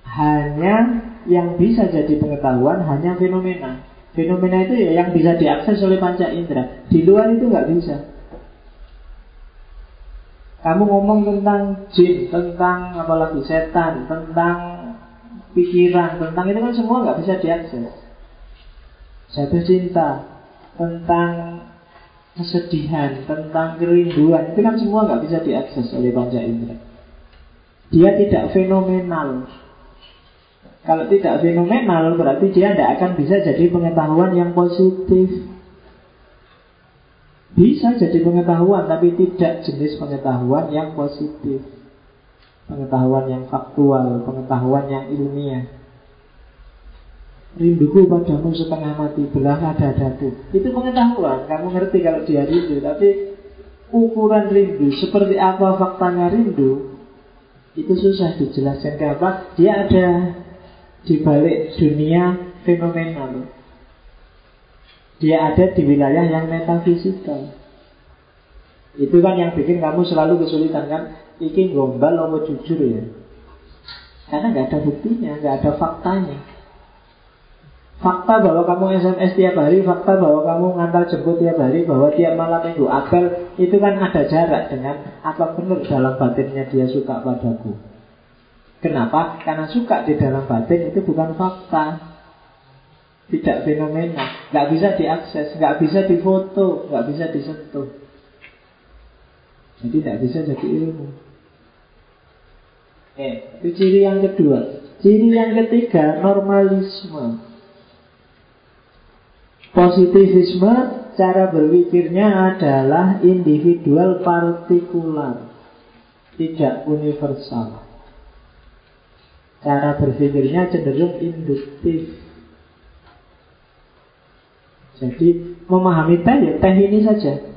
Hanya yang bisa jadi pengetahuan Hanya fenomena Fenomena itu ya yang bisa diakses oleh panca indera. Di luar itu nggak bisa. Kamu ngomong tentang jin Tentang apalagi setan Tentang pikiran Tentang itu kan semua nggak bisa diakses. Jatuh cinta Tentang kesedihan, tentang kerinduan Itu kan semua nggak bisa diakses oleh panca indera. Dia tidak fenomenal Kalau tidak fenomenal berarti dia tidak akan bisa jadi pengetahuan yang positif. Bisa jadi pengetahuan tapi tidak jenis pengetahuan yang positif. Pengetahuan yang faktual, pengetahuan yang ilmiah. Rinduku padamu setengah mati belah dadaku Itu pengetahuan Kamu ngerti kalau dia rindu Tapi ukuran rindu Seperti apa faktanya rindu Itu susah dijelaskan. Kenapa? Dia ada di balik dunia fenomenal. Dia ada di wilayah yang metafisikal Itu kan yang bikin kamu selalu kesulitan kan? Iki gombal apa jujur ya? Karena nggak ada buktinya, nggak ada faktanya. Fakta bahwa kamu SMS tiap hari, fakta bahwa kamu ngantar jemput tiap hari, bahwa tiap malam minggu apel, itu kan ada jarak dengan apa benar dalam batinnya dia suka padaku. Kenapa? Karena suka di dalam batin itu bukan fakta. Tidak fenomena, nggak bisa diakses, nggak bisa difoto, nggak bisa disentuh. Jadi tidak bisa jadi ilmu. Eh, itu ciri yang kedua. Ciri yang ketiga, normalisme. Positivisme cara berpikirnya adalah individual partikular, tidak universal. Cara berpikirnya cenderung induktif. Jadi memahami teh ya teh ini saja,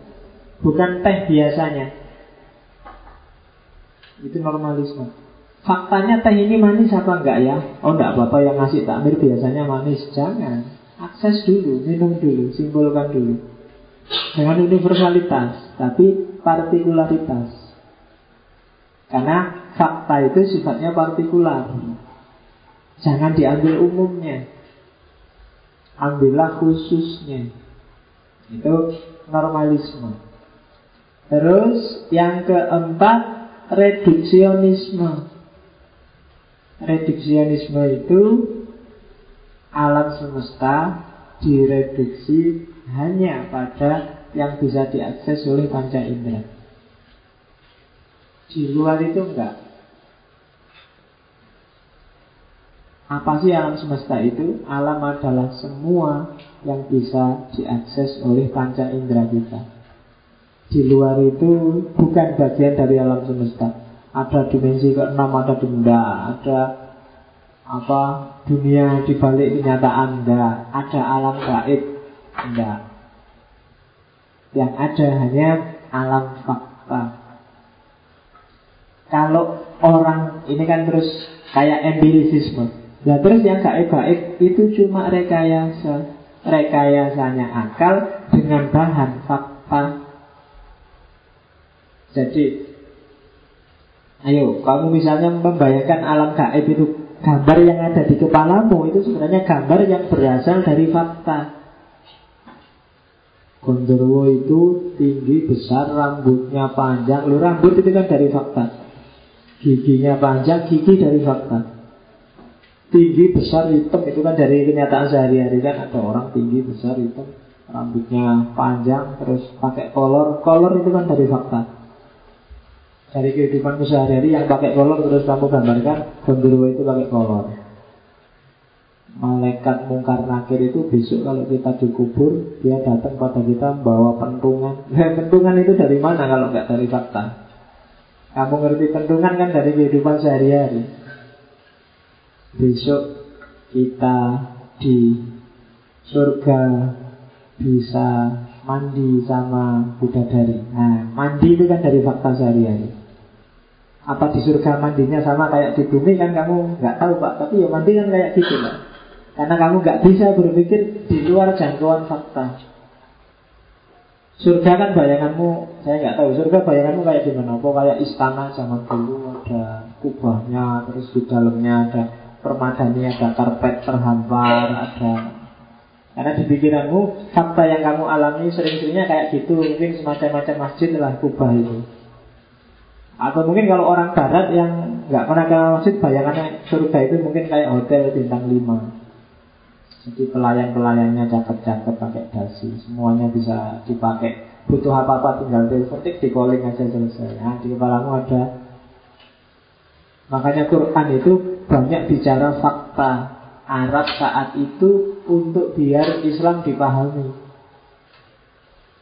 bukan teh biasanya. Itu normalisme. Faktanya teh ini manis apa enggak ya? Oh enggak apa-apa yang ngasih takmir biasanya manis, jangan. Akses dulu, minum dulu, simpulkan dulu Dengan universalitas Tapi partikularitas Karena fakta itu sifatnya partikular Jangan diambil umumnya Ambillah khususnya Itu normalisme Terus yang keempat Reduksionisme Reduksionisme itu alam semesta direduksi hanya pada yang bisa diakses oleh panca indera. Di luar itu enggak. Apa sih alam semesta itu? Alam adalah semua yang bisa diakses oleh panca indera kita. Di luar itu bukan bagian dari alam semesta. Ada dimensi keenam, ada benda, ada apa dunia di balik kenyataan enggak ada alam gaib enggak yang ada hanya alam fakta kalau orang ini kan terus kayak empirisisme nah terus yang gaib-gaib itu cuma rekayasa rekayasanya akal dengan bahan fakta jadi Ayo, kamu misalnya membayangkan alam gaib itu Gambar yang ada di kepalamu itu sebenarnya gambar yang berasal dari fakta. Gondorwo itu tinggi, besar, rambutnya panjang. Lu rambut itu kan dari fakta. Giginya panjang, gigi dari fakta. Tinggi, besar, hitam. Itu kan dari kenyataan sehari-hari kan. Ada orang tinggi, besar, hitam, rambutnya panjang, terus pakai kolor. Kolor itu kan dari fakta. Dari kehidupan sehari-hari yang pakai kolor terus kamu gambarkan gondorwo itu pakai kolor. Malaikat mungkar nakir itu besok kalau kita dikubur Dia datang pada kita membawa pentungan. Pentungan itu dari mana kalau nggak dari fakta? Kamu ngerti pentungan kan dari kehidupan sehari-hari Besok kita di surga bisa mandi sama bidadari. Nah mandi itu kan dari fakta sehari-hari. Apa di surga mandinya sama kayak di bumi kan kamu nggak tahu pak. Tapi ya mandi kan kayak gitu pak. Karena kamu nggak bisa berpikir di luar jangkauan fakta. Surga kan bayanganmu saya nggak tahu. Surga bayanganmu kayak gimana? Apa kayak istana zaman dulu ada kubahnya terus di dalamnya ada permadani ada karpet terhampar ada. Karena di pikiranmu fakta yang kamu alami sering-seringnya kayak gitu. Mungkin semacam-macam masjid lah kubah itu. Atau mungkin kalau orang barat yang nggak pernah ke masjid bayangannya surga itu mungkin kayak hotel bintang 5 Jadi pelayan-pelayannya cakep-cakep pakai dasi. Semuanya bisa dipakai. Butuh apa-apa tinggal telepon di calling aja selesai. Nah di kepalamu ada Makanya Quran itu banyak bicara fakta Arab saat itu untuk biar Islam dipahami.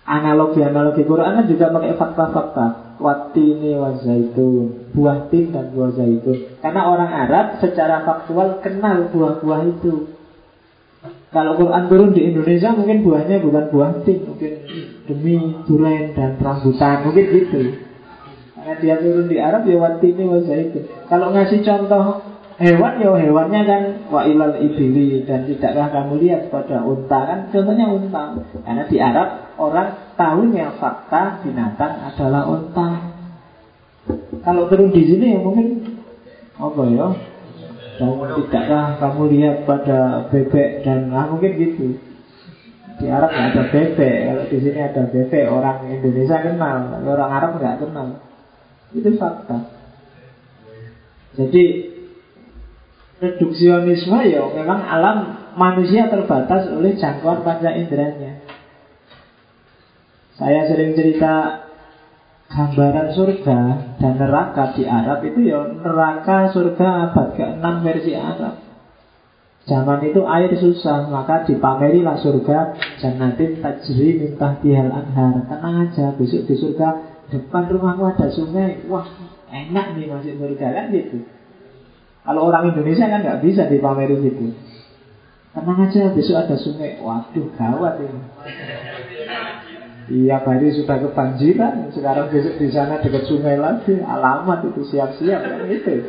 Analogi-analogi Quran kan juga pakai fakta-fakta. Watini wa zaitun. Buah tin dan buah zaitun. Karena orang Arab secara faktual kenal buah-buah itu. Kalau Quran turun di Indonesia mungkin buahnya bukan buah tin. Mungkin demi duren dan rambutan. Mungkin gitu karena dia turun di Arab ya watini wa zaitun kalau ngasih contoh hewan ya hewannya kan wa ilal ibili dan tidakkah kamu lihat pada unta? Kan contohnya unta. Karena di Arab orang tahunya fakta binatang adalah unta. Kalau turun di sini ya mungkin apa ya? Dan tidakkah kamu lihat pada bebek dan ah, mungkin gitu. Di Arab ada bebek kalau di sini ada bebek orang Indonesia kenal orang Arab nggak kenal itu fakta jadi reduksionisme ya memang alam manusia terbatas oleh jangkauan panca inderanya. Saya sering cerita gambaran surga dan neraka di Arab itu ya neraka surga abad ke-6 versi Arab. Zaman itu air susah, maka dipamerilah surga Jannatin tajri mintah tihal anhar Tenang aja, besok di surga Depan rumahmu ada sungai Wah, enak nih masuk surga kan gitu kalau orang Indonesia kan nggak bisa dipameri gitu. Tenang aja, besok ada sungai. Waduh, gawat ini. Iya, hari sudah kebanjiran. Sekarang besok di sana dekat sungai lagi. Alamat itu siap-siap kan itu.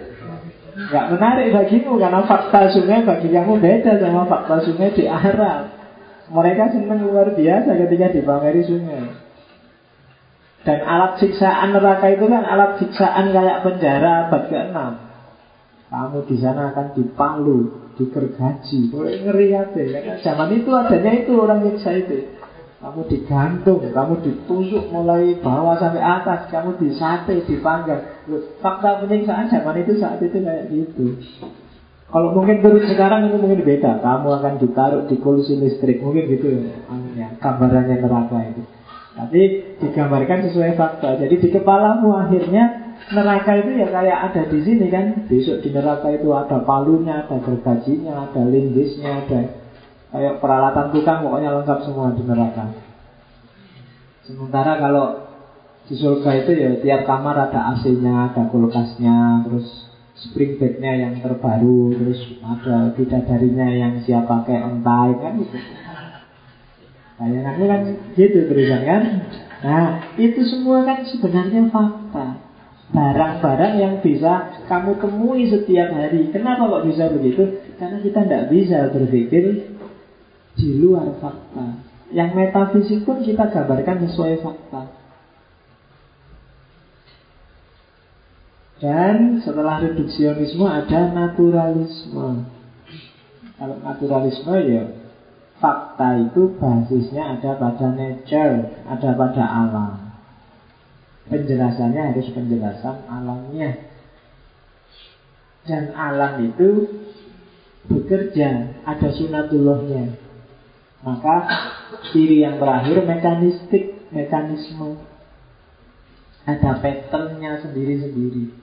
Gak menarik bagimu karena fakta sungai bagi kamu beda sama fakta sungai di Arab. Mereka senang luar biasa ketika dipameri sungai. Dan alat siksaan neraka itu kan alat siksaan kayak penjara abad ke-6. Kamu di sana akan dipalu, dikergaji. Boleh ngeri aja. Karena zaman itu adanya itu orang nyiksa itu. Kamu digantung, kamu ditusuk mulai bawah sampai atas, kamu disate, dipanggang. Fakta penyiksaan zaman itu saat itu kayak gitu. Kalau mungkin turun sekarang itu mungkin beda. Kamu akan ditaruh di kolusi listrik, mungkin gitu ya. Gambarannya neraka itu. Tapi digambarkan sesuai fakta. Jadi di kepalamu akhirnya neraka itu ya kayak ada di sini kan. Besok di neraka itu ada palunya, ada gergajinya, ada lindisnya, ada kayak peralatan tukang pokoknya lengkap semua di neraka. Sementara kalau di surga itu ya tiap kamar ada AC-nya, ada kulkasnya, terus spring bednya yang terbaru, terus ada bidadarinya yang siap pakai ontai kan gitu. Bayangannya kan gitu terusan kan. Nah itu semua kan sebenarnya fakta barang-barang yang bisa kamu temui setiap hari. Kenapa kok bisa begitu? Karena kita tidak bisa berpikir di luar fakta. Yang metafisik pun kita gambarkan sesuai fakta. Dan setelah reduksionisme ada naturalisme. Kalau naturalisme ya fakta itu basisnya ada pada nature, ada pada alam. Penjelasannya harus penjelasan alamnya. Dan alam itu bekerja Ada sunatullahnya. Maka ciri yang terakhir mekanistik Mekanisme. Ada patternnya sendiri-sendiri.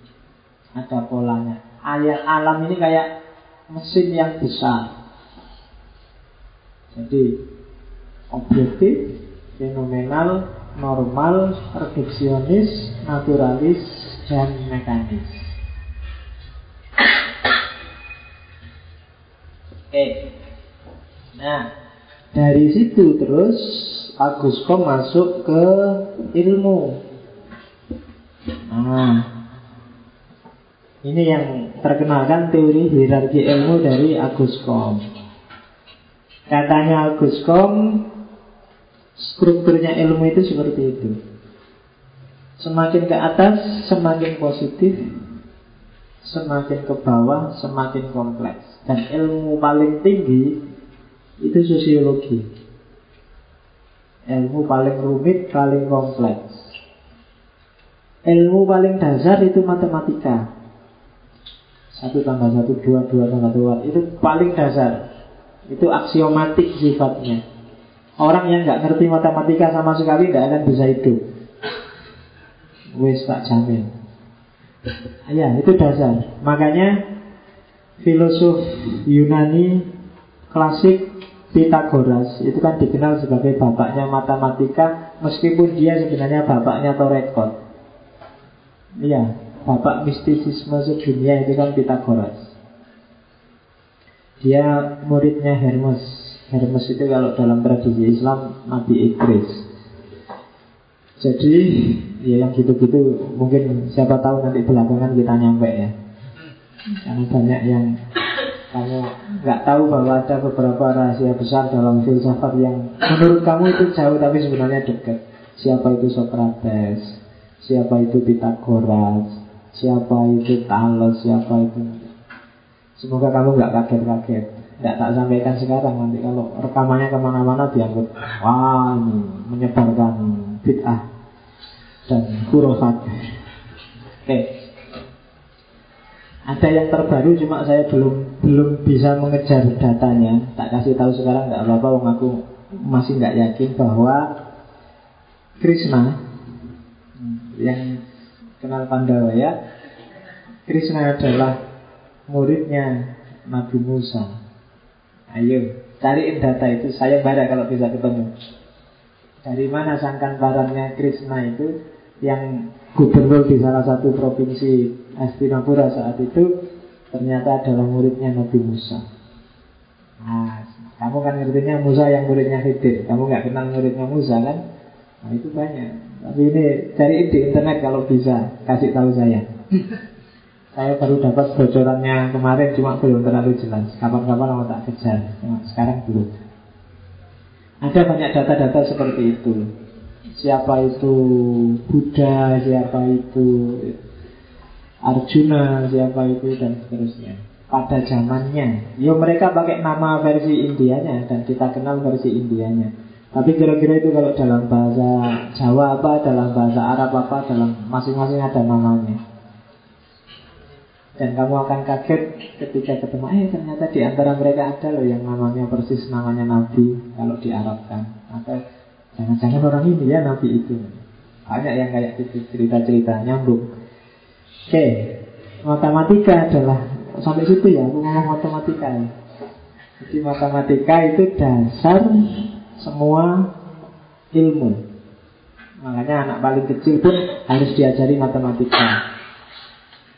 Ada polanya. Ayat alam ini kayak mesin yang besar Jadi objektif, fenomenal, normal, reduksionis, naturalis, dan mekanis. Oke. Nah, dari situ terus Agus Kom masuk ke ilmu. Nah, ini yang terkenal kan teori hierarki ilmu dari Agus Kom. Katanya Agus Kom, strukturnya ilmu itu seperti itu. Semakin ke atas, semakin positif, semakin ke bawah, semakin kompleks. Dan ilmu paling tinggi itu sosiologi. Ilmu paling rumit, paling kompleks. Ilmu paling dasar itu matematika. Satu tambah satu, dua, dua tambah dua. Itu paling dasar. Itu aksiomatik sifatnya. Orang yang nggak ngerti matematika sama sekali tidak akan bisa hidup. Wes tak jamin. Ya, itu dasar. Makanya filosof Yunani klasik Pitagoras itu kan dikenal sebagai bapaknya matematika meskipun dia sebenarnya bapaknya Torekot. Iya, bapak mistisisme sedunia itu kan Pitagoras. Dia muridnya Hermes. Hermes itu kalau dalam tradisi Islam Nabi Idris. Jadi ya yang gitu-gitu mungkin siapa tahu nanti belakangan kita nyampe ya. Karena banyak yang kamu nggak tahu bahwa ada beberapa rahasia besar dalam filsafat yang menurut kamu itu jauh tapi sebenarnya dekat. Siapa itu Socrates? Siapa itu Pitagoras? Siapa itu Thales? Siapa itu? Semoga kamu nggak kaget-kaget. Nggak tak sampaikan sekarang nanti kalau rekamannya ke mana-mana dianggap wah ini menyebarkan bid'ah dan hurufat. Oke. Okay. Ada yang terbaru cuma saya belum belum bisa mengejar datanya. Tak kasih tahu sekarang nggak apa-apa, wong aku masih nggak yakin bahwa Krishna yang kenal Pandawa ya, Krishna adalah muridnya Nabi Musa. Ayo, cariin data itu. Saya bara kalau bisa ketemu. Dari mana sangkan barangnya Krishna itu yang gubernur di salah satu provinsi Hastinapura saat itu ternyata adalah muridnya Nabi Musa. Nah, kamu kan ngertinya Musa yang muridnya Khidir. Kamu nggak kenal muridnya Musa kan? Nah, itu banyak. Tapi ini cari di internet kalau bisa kasih tahu saya. Saya baru dapat bocorannya kemarin cuma belum terlalu jelas. Kapan-kapan mau tak kejar. Nah, sekarang belum. Ada banyak data-data seperti itu siapa itu Buddha, siapa itu Arjuna, siapa itu dan seterusnya. Pada zamannya, yo mereka pakai nama versi Indianya dan kita kenal versi Indianya. Tapi kira-kira itu kalau dalam bahasa Jawa apa, dalam bahasa Arab apa, dalam masing-masing ada namanya. Dan kamu akan kaget ketika ketemu, eh ternyata di antara mereka ada loh yang namanya persis namanya Nabi kalau diarabkan. Atau Jangan-jangan orang ini ya Nabi itu. Banyak yang kayak gitu cerita-cerita nyambung. Oke Matematika adalah Sampai situ ya aku ngomong matematika ya. Jadi matematika itu dasar Semua ilmu. Makanya anak paling kecil pun harus diajari matematika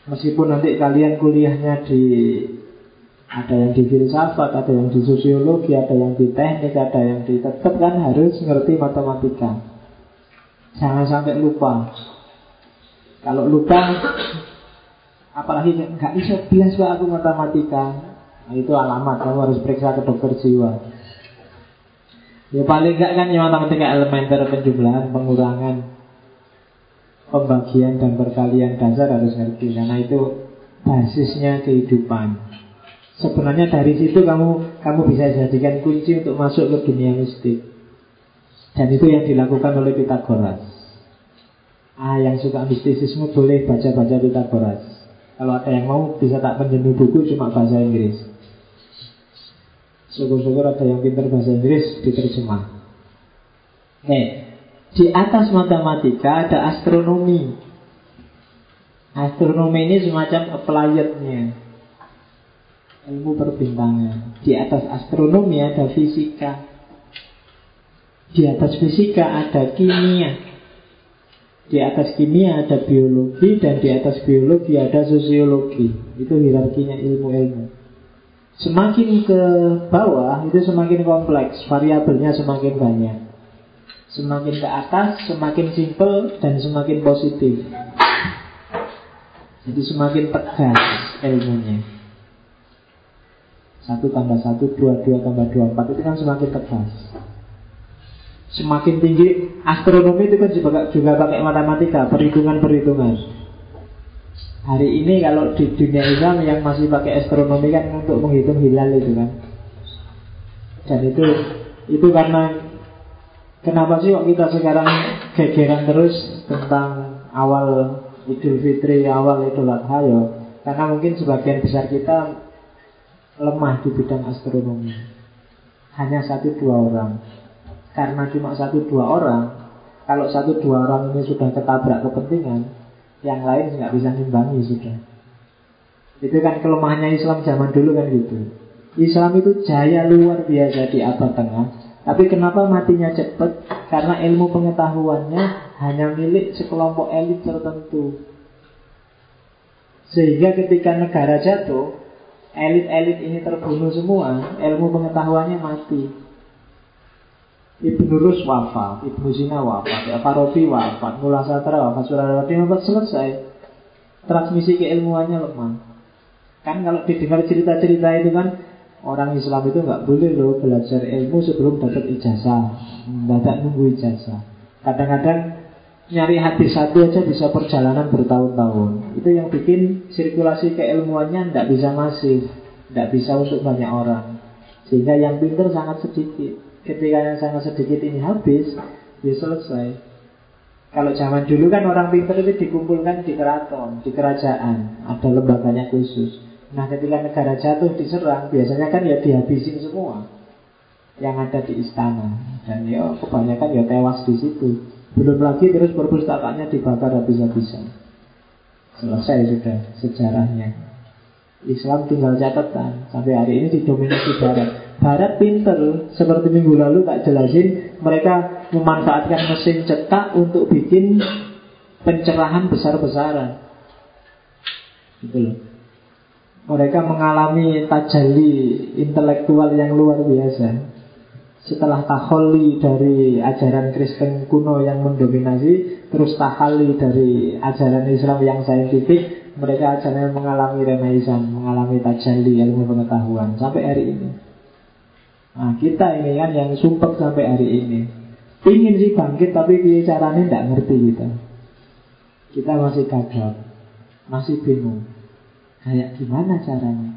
Meskipun nanti kalian kuliahnya di ada yang di filsafat, ada yang di sosiologi, ada yang di teknik, ada yang di tetap kan harus ngerti matematika. Jangan sampai lupa. Kalau lupa, apalagi nggak bisa bilang pak aku matematika, nah, itu alamat kamu harus periksa ke dokter jiwa. Ya paling enggak kan ya matematika elementer penjumlahan, pengurangan, pembagian dan perkalian dasar harus ngerti karena itu basisnya kehidupan. Sebenarnya dari situ kamu kamu bisa jadikan kunci untuk masuk ke dunia mistik. Dan itu yang dilakukan oleh Pitagoras. Ah, yang suka mistisisme boleh baca-baca Pitagoras. Kalau ada yang mau bisa tak pinjami buku cuma bahasa Inggris. Syukur-syukur ada yang pintar bahasa Inggris diterjemah. Nih, di atas matematika ada astronomi. Astronomi ini semacam applied-nya ilmu perbintangan. Di atas astronomi ada fisika. Di atas fisika ada kimia. Di atas kimia ada biologi dan di atas biologi ada sosiologi. Itu hierarkinya ilmu-ilmu. Semakin ke bawah itu semakin kompleks, variabelnya semakin banyak. Semakin ke atas, semakin simple dan semakin positif. Jadi semakin tegas ilmunya. Satu tambah satu, dua, dua tambah dua, empat itu kan semakin tegas. Semakin tinggi astronomi itu kan juga, juga pakai matematika, perhitungan-perhitungan. Hari ini kalau di dunia Islam yang masih pakai astronomi kan untuk menghitung hilal itu kan. Dan itu itu karena kenapa sih kok kita sekarang gegeran terus tentang awal Idul Fitri, awal Idul Adha ya? Karena mungkin sebagian besar kita lemah di bidang astronomi. Hanya satu dua orang karena cuma satu dua orang, kalau satu dua orang ini sudah ketabrak kepentingan, yang lain nggak bisa nimbangi sudah. Itu kan kelemahannya Islam zaman dulu kan gitu. Islam itu jaya luar biasa di abad tengah, tapi kenapa matinya cepat? Karena ilmu pengetahuannya hanya milik sekelompok elit tertentu. Sehingga ketika negara jatuh, elit-elit ini terbunuh semua, ilmu pengetahuannya mati. Ibnu Rus wafat, Ibnu Sina wafat, Farabi wafat, Mula Satra wafat, Surarawati wafat selesai. Transmisi keilmuannya lemah. Kan kalau didengar cerita-cerita itu kan orang Islam itu nggak boleh loh belajar ilmu sebelum dapat ijazah, tidak nunggu ijazah. Kadang-kadang nyari hati satu aja bisa perjalanan bertahun-tahun. Itu yang bikin sirkulasi keilmuannya tidak bisa masif, tidak bisa untuk banyak orang. Sehingga yang pintar sangat sedikit. Ketika yang sangat sedikit ini habis, ya selesai. Kalau zaman dulu kan orang pintar itu dikumpulkan di keraton, di kerajaan, ada lembaganya khusus. Nah ketika negara jatuh diserang, biasanya kan ya dihabisin semua yang ada di istana. Dan ya kebanyakan ya tewas di situ. Belum lagi terus perpustakaannya dibakar habis-habisan. Selesai sudah sejarahnya. Islam tinggal catatan sampai hari ini didominasi barat. Barat pinter Seperti minggu lalu tak jelasin Mereka memanfaatkan mesin cetak Untuk bikin pencerahan besar-besaran Gitu loh Mereka mengalami tajali intelektual yang luar biasa. Setelah taholi dari ajaran Kristen kuno yang mendominasi, terus tahali dari ajaran Islam yang saintifik, mereka ajaran mengalami renaissance, mengalami tajalli ilmu pengetahuan sampai hari ini. Nah kita ini kan yang sumpah sampai hari ini. Ingin sih bangkit tapi caranya tidak ngerti kita. Kita masih gagal Masih bingung Kayak gimana caranya?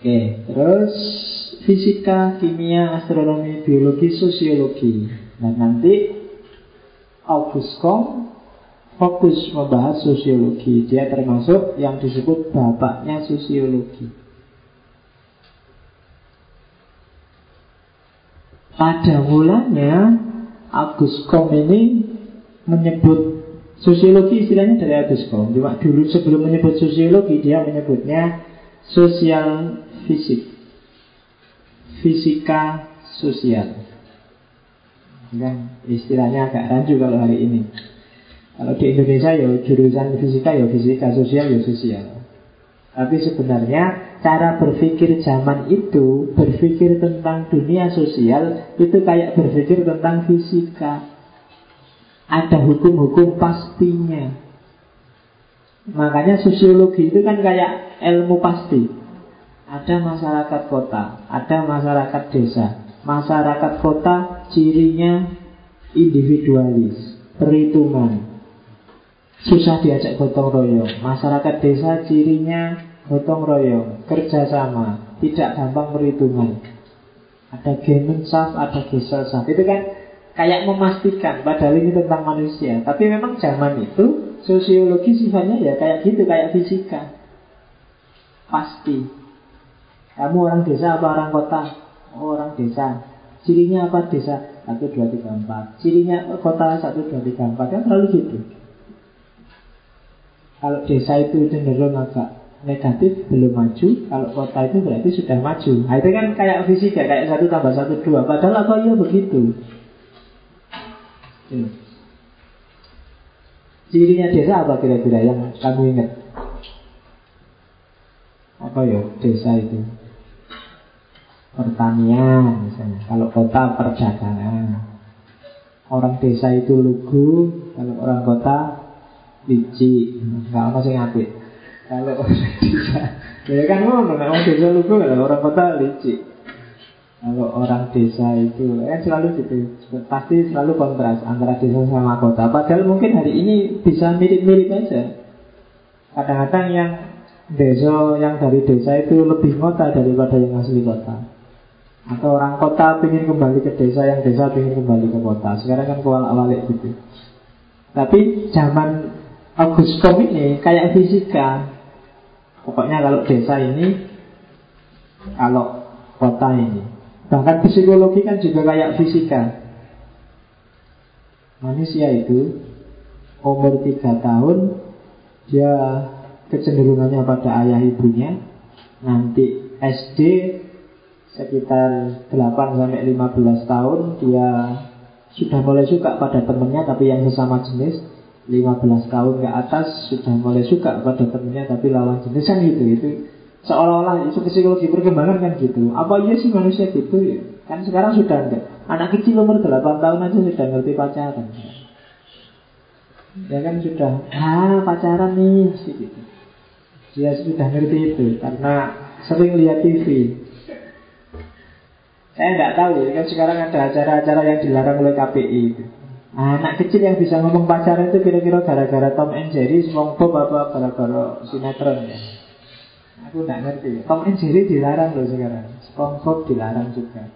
Oke terus Fisika, kimia, astronomi, biologi, sosiologi. Nah nanti August Kong fokus membahas sosiologi. Dia termasuk yang disebut bapaknya sosiologi. Pada mulanya Agus Kom ini menyebut sosiologi istilahnya dari Agus. Cuma dulu sebelum menyebut sosiologi dia menyebutnya sosial fisik, fisika sosial. Kan istilahnya agak rancu kalau hari ini. Kalau di Indonesia ya jurusan fisika ya fisika sosial ya sosial. Tapi sebenarnya cara berpikir zaman itu berpikir tentang dunia sosial itu kayak berpikir tentang fisika. Ada hukum-hukum pastinya. Makanya sosiologi itu kan kayak ilmu pasti. Ada masyarakat kota, ada masyarakat desa. Masyarakat kota cirinya individualis, perhitungan. Susah diajak gotong royong. Masyarakat desa cirinya gotong royong, kerjasama, tidak gampang perhitungan. Ada gemensaf, ada geselsaf. Itu kan kayak memastikan, padahal ini tentang manusia. Tapi memang zaman itu sosiologi sifatnya ya kayak gitu, kayak fisika. Pasti. Kamu orang desa apa orang kota? Oh, orang desa. Cirinya apa desa? Satu, dua, tiga, empat. Cirinya kota satu, dua, tiga, empat. Kan selalu gitu. Kalau desa itu cenderung agak negatif belum maju, kalau kota itu berarti sudah maju. Nah itu kan kayak fisika, kayak satu tambah satu dua. Padahal apa iya begitu? Hmm. Cirinya desa apa kira-kira yang kamu ingat? Apa ya desa itu? Pertanian misalnya. Kalau kota perdagangan. Orang desa itu lugu, kalau orang kota licik. Enggak ada yang ngapit. Kalau orang desa, ya kan ngono, orang desa lugu, kalau orang kota licik. Kalau orang desa itu kan selalu gitu, pasti selalu kontras antara desa sama kota. Padahal mungkin hari ini bisa mirip-mirip aja. Kadang-kadang yang desa yang dari desa itu lebih kota daripada yang asli kota. Atau orang kota ingin kembali ke desa, yang desa ingin kembali ke kota. Sekarang kan kewalak-walik gitu. Tapi zaman Augustus ini kayak fisika. Pokoknya kalau desa ini, kalau kota ini. Bahkan psikologi kan juga kayak fisika. Manusia itu umur tiga tahun dia kecenderungannya pada ayah ibunya. Nanti SD sekitar 8 sampai 15 tahun dia sudah mulai suka pada temennya tapi yang sesama jenis 15 tahun ke atas sudah mulai suka pada temennya tapi lawan jenis kan gitu itu seolah-olah itu psikologi perkembangan kan gitu. Apa iya sih manusia gitu ya? Kan sekarang sudah enggak. Anak kecil umur 8 tahun aja sudah ngerti pacaran. Ya kan sudah ah pacaran nih gitu. Dia sudah ngerti itu karena sering lihat TV saya nggak tahu, kan sekarang ada acara-acara yang dilarang oleh KPI itu. anak kecil yang bisa ngomong pacaran itu kira-kira gara-gara Tom and Jerry, SpongeBob apa gara-gara sinetron ya. Aku nggak ngerti. Tom and Jerry dilarang loh sekarang. SpongeBob dilarang juga.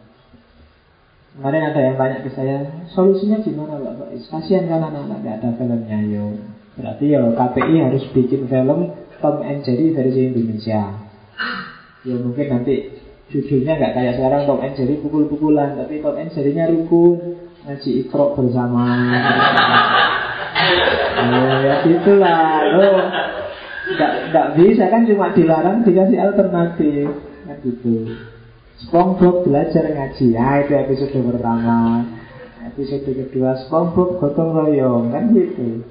Kemarin ada yang tanya ke saya, solusinya gimana Pak Pak? Kasihan kan anak-anak nggak ada filmnya yo. Berarti ya KPI harus bikin film Tom and Jerry versi Indonesia. Ya mungkin nanti Judulnya nggak kayak sekarang Tom and Jerry pukul-pukulan, tapi Tom and Jerry-nya rukun, ngaji ikro bersama. oh ya gitulah, lo nggak bisa kan cuma dilarang dikasih alternatif, kan gitu. SpongeBob belajar ngaji, ya itu episode pertama. Episode kedua SpongeBob gotong royong, kan gitu.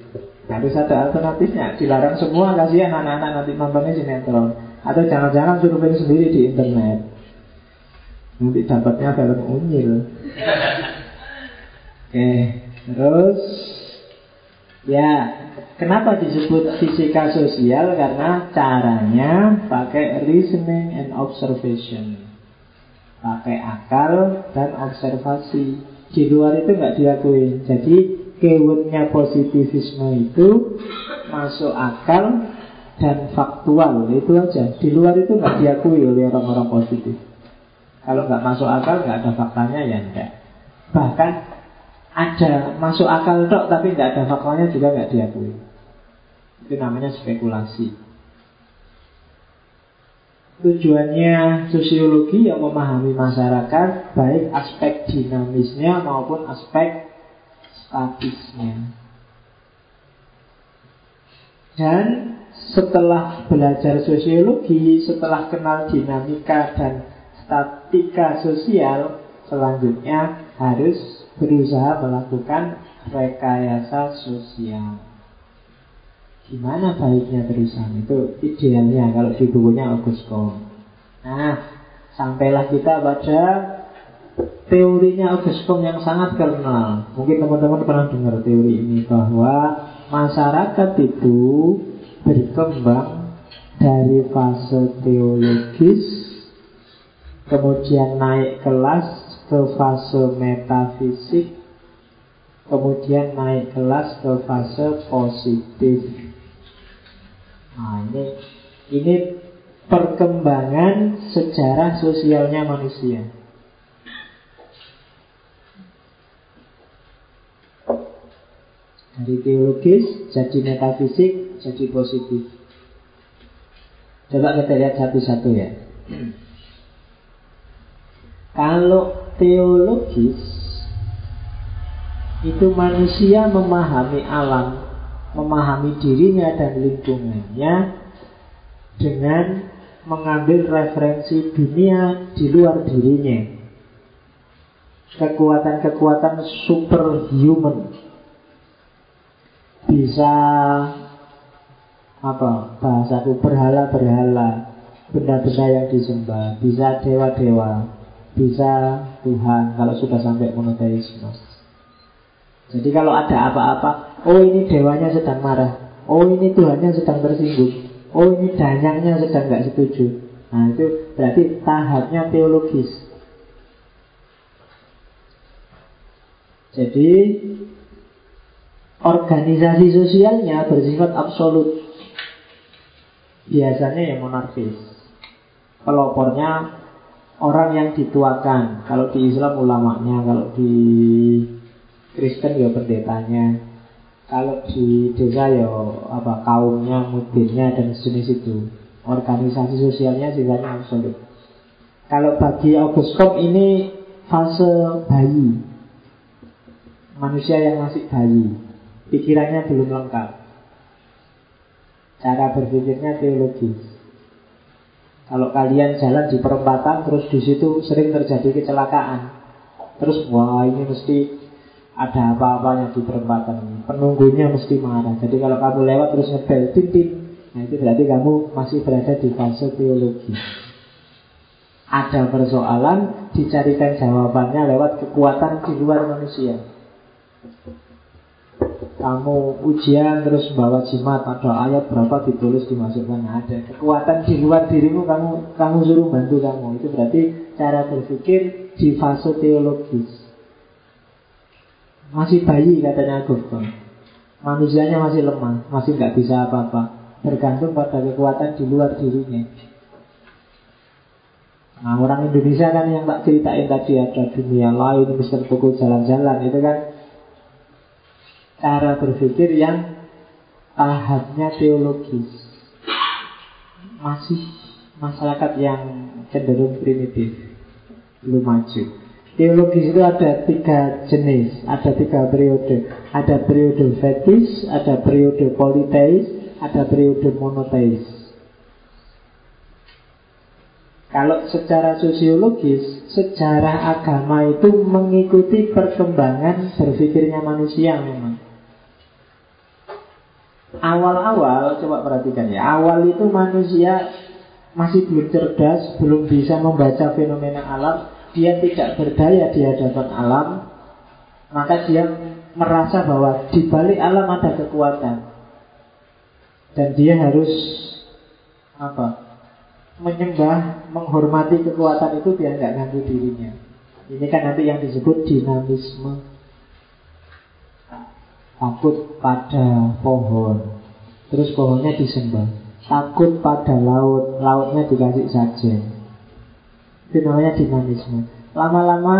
Harus ada alternatifnya, dilarang semua kasihan anak-anak nanti nontonnya sinetron. Atau jangan-jangan survei sendiri di internet. Nanti dapatnya film unyil Oke Terus Ya Kenapa disebut fisika sosial? Karena caranya pakai reasoning and observation Pakai akal dan observasi Di luar itu nggak diakui Jadi keywordnya positivisme itu Masuk akal dan faktual Itu aja Di luar itu nggak diakui oleh orang-orang positif kalau nggak masuk akal nggak ada faktanya ya enggak. Bahkan ada masuk akal dok tapi nggak ada faktanya juga nggak diakui. Itu namanya spekulasi. Tujuannya sosiologi yang memahami masyarakat baik aspek dinamisnya maupun aspek statisnya. Dan setelah belajar sosiologi, setelah kenal dinamika dan statika sosial selanjutnya harus berusaha melakukan rekayasa sosial. Gimana baiknya terusan? Itu idealnya kalau bukunya Augusto. Nah, sampailah kita pada teorinya Augusto yang sangat kenal. Mungkin teman-teman pernah dengar teori ini bahwa masyarakat itu berkembang dari fase teologis kemudian naik kelas ke fase metafisik, kemudian naik kelas ke fase positif. Nah, ini ini perkembangan sejarah sosialnya manusia. Dari teologis jadi metafisik jadi positif. Coba kita lihat satu-satu ya. Kalau teologis itu manusia memahami alam, memahami dirinya dan lingkungannya dengan mengambil referensi dunia di luar dirinya. Kekuatan-kekuatan superhuman bisa apa bahasaku berhala-berhala benda-benda yang disembah bisa dewa-dewa bisa Tuhan kalau sudah sampai monoteisme jadi kalau ada apa-apa oh ini dewanya sedang marah oh ini Tuhannya sedang tersinggung oh ini danyangnya sedang nggak setuju nah itu berarti tahapnya teologis jadi organisasi sosialnya bersifat absolut. Biasanya yang monarkis. Pelopornya orang yang dituakan. Kalau di Islam ulamanya, kalau di Kristen ya pendetanya. Kalau di desa ya apa kaumnya, mudirnya dan sejenis itu. Organisasi sosialnya sifatnya absolut. Kalau bagi August ini fase bayi. Manusia yang masih bayi pikirannya belum lengkap. Cara berpikirnya teologis. Kalau kalian jalan di perempatan terus di situ sering terjadi kecelakaan. Terus wah ini mesti ada apa-apanya di perempatan ini. Penunggunya mesti marah. Jadi kalau kamu lewat terus ngebel tim, nah itu berarti kamu masih berada di fase teologi. Ada persoalan dicarikan jawabannya lewat kekuatan di luar manusia kamu ujian terus bawa jimat atau ayat berapa ditulis dimasukkan nah, ada kekuatan di luar dirimu kamu kamu suruh bantu kamu itu berarti cara berpikir di fase teologis masih bayi katanya Gofron manusianya masih lemah masih nggak bisa apa-apa. Bergantung pada kekuatan di luar dirinya. Nah orang Indonesia kan yang tak ceritain tadi ada dunia lain, Mister Toko jalan-jalan itu kan cara berpikir yang tahapnya teologis. Masih masyarakat yang cenderung primitif belum maju teologis itu ada tiga jenis ada tiga periode. Ada periode fetis ada periode politeis ada periode monoteis. Kalau secara sosiologis sejarah agama itu mengikuti perkembangan berpikirnya manusia memang. Awal-awal coba perhatikan ya Awal itu manusia masih belum cerdas Belum bisa membaca fenomena alam Dia tidak berdaya di hadapan alam Maka dia merasa bahwa di balik alam ada kekuatan. Dan dia harus apa menyembah, menghormati kekuatan itu biar nggak ganggu dirinya. Ini kan nanti yang disebut dinamisme. Takut pada pohon. Terus pohonnya disembah. Takut pada laut. Lautnya dikasih saja Itu namanya dinamisme. Lama-lama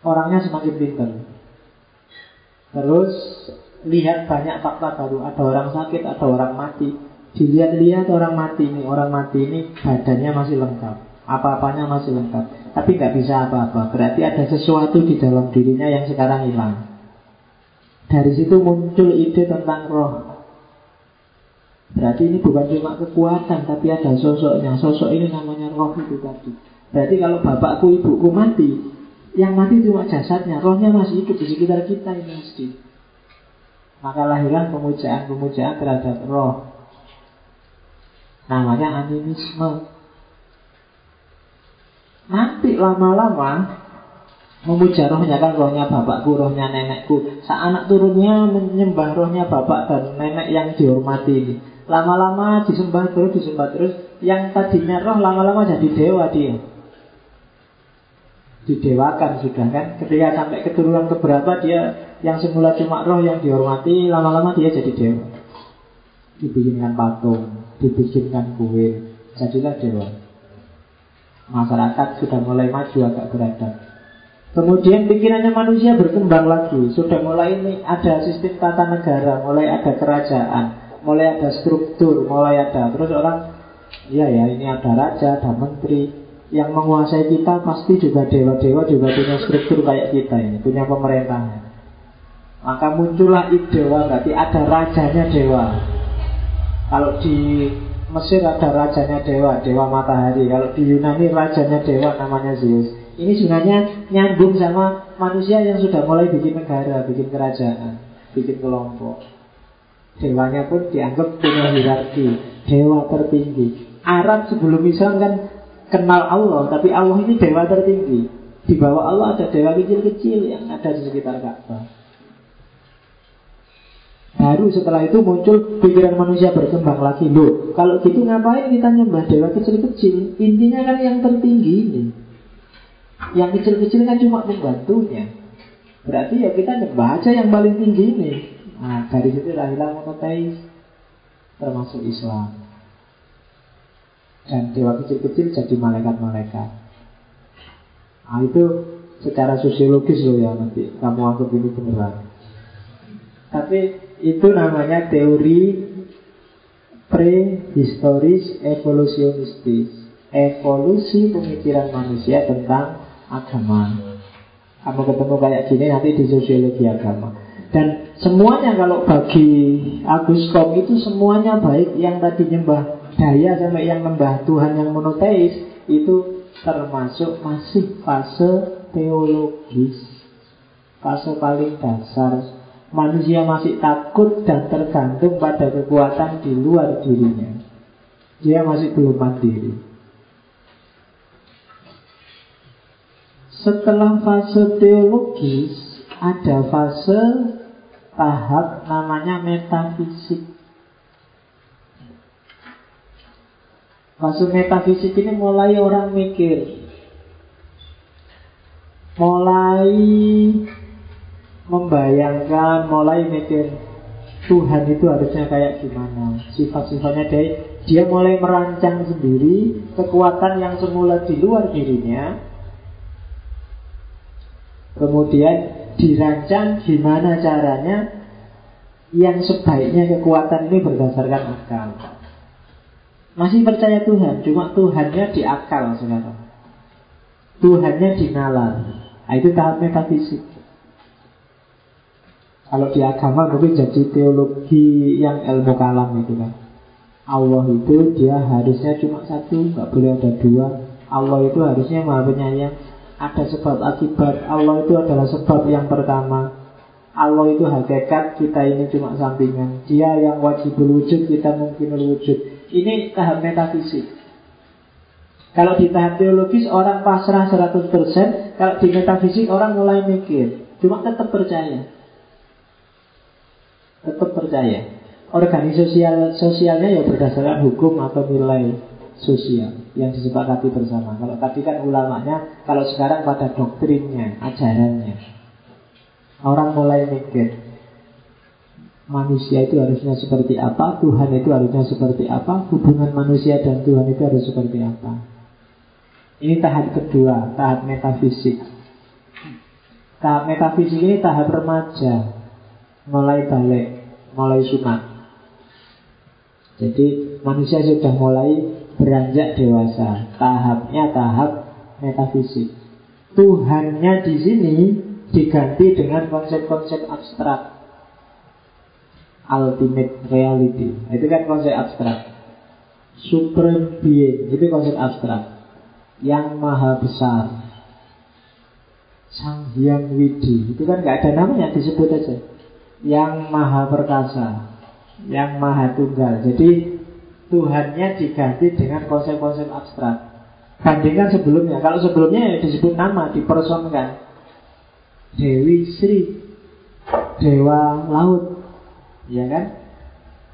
Orangnya semakin pintar. Terus Lihat banyak fakta baru. Ada orang sakit, ada orang mati. Dilihat-lihat orang mati ini Orang mati ini badannya masih lengkap. Apa-apanya masih lengkap. Tapi nggak bisa apa-apa. Berarti ada sesuatu di dalam dirinya yang sekarang hilang. Dari situ muncul ide tentang roh. Berarti ini bukan cuma kekuatan, tapi ada sosoknya. Sosok ini namanya roh itu tadi. Berarti kalau bapakku, ibuku mati, yang mati cuma jasadnya, rohnya masih hidup di sekitar kita ini mesti. Maka lahirlah pemujaan-pemujaan terhadap roh. Namanya animisme. Nanti lama-lama memuja rohnya kan rohnya bapakku, rohnya nenekku. Saat anak turunnya menyembah rohnya bapak dan nenek yang dihormati ini. Lama-lama disembah terus, disembah terus. Yang tadinya roh lama-lama jadi dewa dia. Didewakan sudah kan. Ketika sampai keturunan keberapa dia yang semula cuma roh yang dihormati, lama-lama dia jadi dewa. Dibikinkan patung, dibikinkan kue, jadilah dewa. Masyarakat sudah mulai maju agak beradab. Kemudian pikirannya manusia berkembang lagi Sudah mulai ini ada sistem tata negara Mulai ada kerajaan Mulai ada struktur Mulai ada Terus orang Iya ya ini ada raja, ada menteri Yang menguasai kita pasti juga dewa-dewa Juga punya struktur kayak kita ini Punya pemerintahan Maka muncullah ide Berarti ada rajanya dewa Kalau di Mesir ada rajanya dewa, dewa matahari. Kalau di Yunani rajanya dewa namanya Zeus. Ini sebenarnya nyambung sama manusia yang sudah mulai bikin negara, bikin kerajaan, bikin kelompok. Dewanya pun dianggap punya hierarki, dewa tertinggi. Arab sebelum Islam kan kenal Allah, tapi Allah ini dewa tertinggi. Di bawah Allah ada dewa kecil-kecil yang ada di sekitar Ka'bah. Baru setelah itu muncul pikiran manusia berkembang lagi Loh, kalau gitu ngapain kita nyembah dewa kecil-kecil Intinya kan yang tertinggi ini Yang kecil-kecil kan cuma membantunya Berarti ya kita nyembah aja yang paling tinggi ini Nah dari situ lahirlah monoteis Termasuk Islam. Dan dewa kecil-kecil jadi malaikat-malaikat. Nah itu secara sosiologis loh ya nanti Kamu anggap ini beneran. Tapi itu namanya teori prehistoris evolusionistis Evolusi pemikiran manusia tentang agama. Kamu ketemu kayak gini nanti di sosiologi agama Dan semuanya kalau bagi Agus Kom itu semuanya baik Yang tadi nyembah daya sampai yang nyembah Tuhan yang monoteis Itu termasuk masih fase teologis Fase paling dasar Manusia masih takut dan tergantung pada kekuatan di luar dirinya. Dia masih belum mandiri. Setelah fase teologis, ada fase tahap namanya metafisik. Fase metafisik ini mulai orang mikir, mulai membayangkan, mulai mikir Tuhan itu harusnya kayak gimana? Sifat-sifatnya dia, dia mulai merancang sendiri Kekuatan yang semula di luar dirinya. Kemudian dirancang gimana caranya Yang sebaiknya kekuatan ini berdasarkan akal Masih percaya Tuhan Cuma Tuhannya di akal sekarang Tuhannya di nalar Nah, itu tahap metafisik kalau di agama mungkin jadi teologi yang ilmu kalam itu kan. Allah itu dia harusnya cuma satu, nggak boleh ada dua. Allah itu harusnya maha penyayang. Ada sebab akibat. Allah itu adalah sebab yang pertama. Allah itu hakikat, kita ini cuma sampingan. Dia yang wajib wujud, kita mungkin wujud. Ini tahap metafisik. Kalau di tahap teologis orang pasrah 100%, kalau di metafisik orang mulai mikir, cuma tetap percaya tetap percaya. Organisasi sosial sosialnya ya berdasarkan hukum atau nilai sosial yang disepakati bersama. Kalau tadi kan ulamanya, kalau sekarang pada doktrinnya, ajarannya. Orang mulai mikir manusia itu harusnya seperti apa, Tuhan itu harusnya seperti apa, hubungan manusia dan Tuhan itu harus seperti apa. Ini tahap kedua, tahap metafisik. Tahap metafisik ini tahap remaja, mulai balik, mulai sunat. Jadi manusia sudah mulai beranjak dewasa. Tahapnya tahap metafisik. Tuhannya di sini diganti dengan konsep-konsep abstrak. Ultimate reality. Itu kan konsep abstrak. Supreme being itu konsep abstrak. Yang maha besar. Sang Hyang Widi itu kan nggak ada namanya disebut aja yang maha perkasa, yang maha tunggal. Jadi Tuhannya diganti dengan konsep-konsep abstrak. Bandingkan sebelumnya. Kalau sebelumnya ya disebut nama, dipersonkan. Dewi Sri, Dewa Laut, ya kan?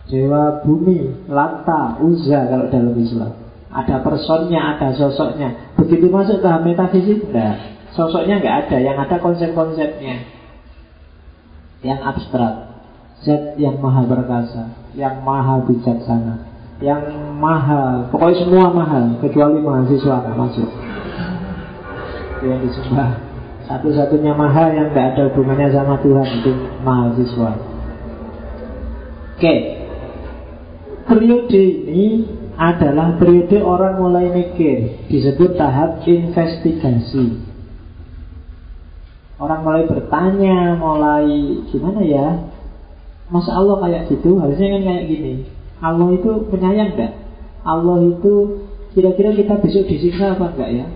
Dewa Bumi, Lanta, Uzza kalau dalam Islam. Ada personnya, ada sosoknya. Begitu masuk ke metafisik, enggak. Sosoknya enggak ada, yang ada konsep-konsepnya yang abstrak Zat yang maha perkasa Yang maha bijaksana Yang mahal. Pokoknya semua mahal Kecuali mahasiswa nggak masuk. Itu yang disembah. Satu-satunya mahal yang tidak ada hubungannya sama Tuhan Itu mahasiswa. Oke. Periode ini adalah periode orang mulai mikir. Disebut tahap investigasi. Orang mulai bertanya, mulai gimana ya? Masa Allah kayak gitu, harusnya kan kayak gini. Allah itu penyayang enggak? Allah itu kira-kira kita besok disiksa apa enggak ya?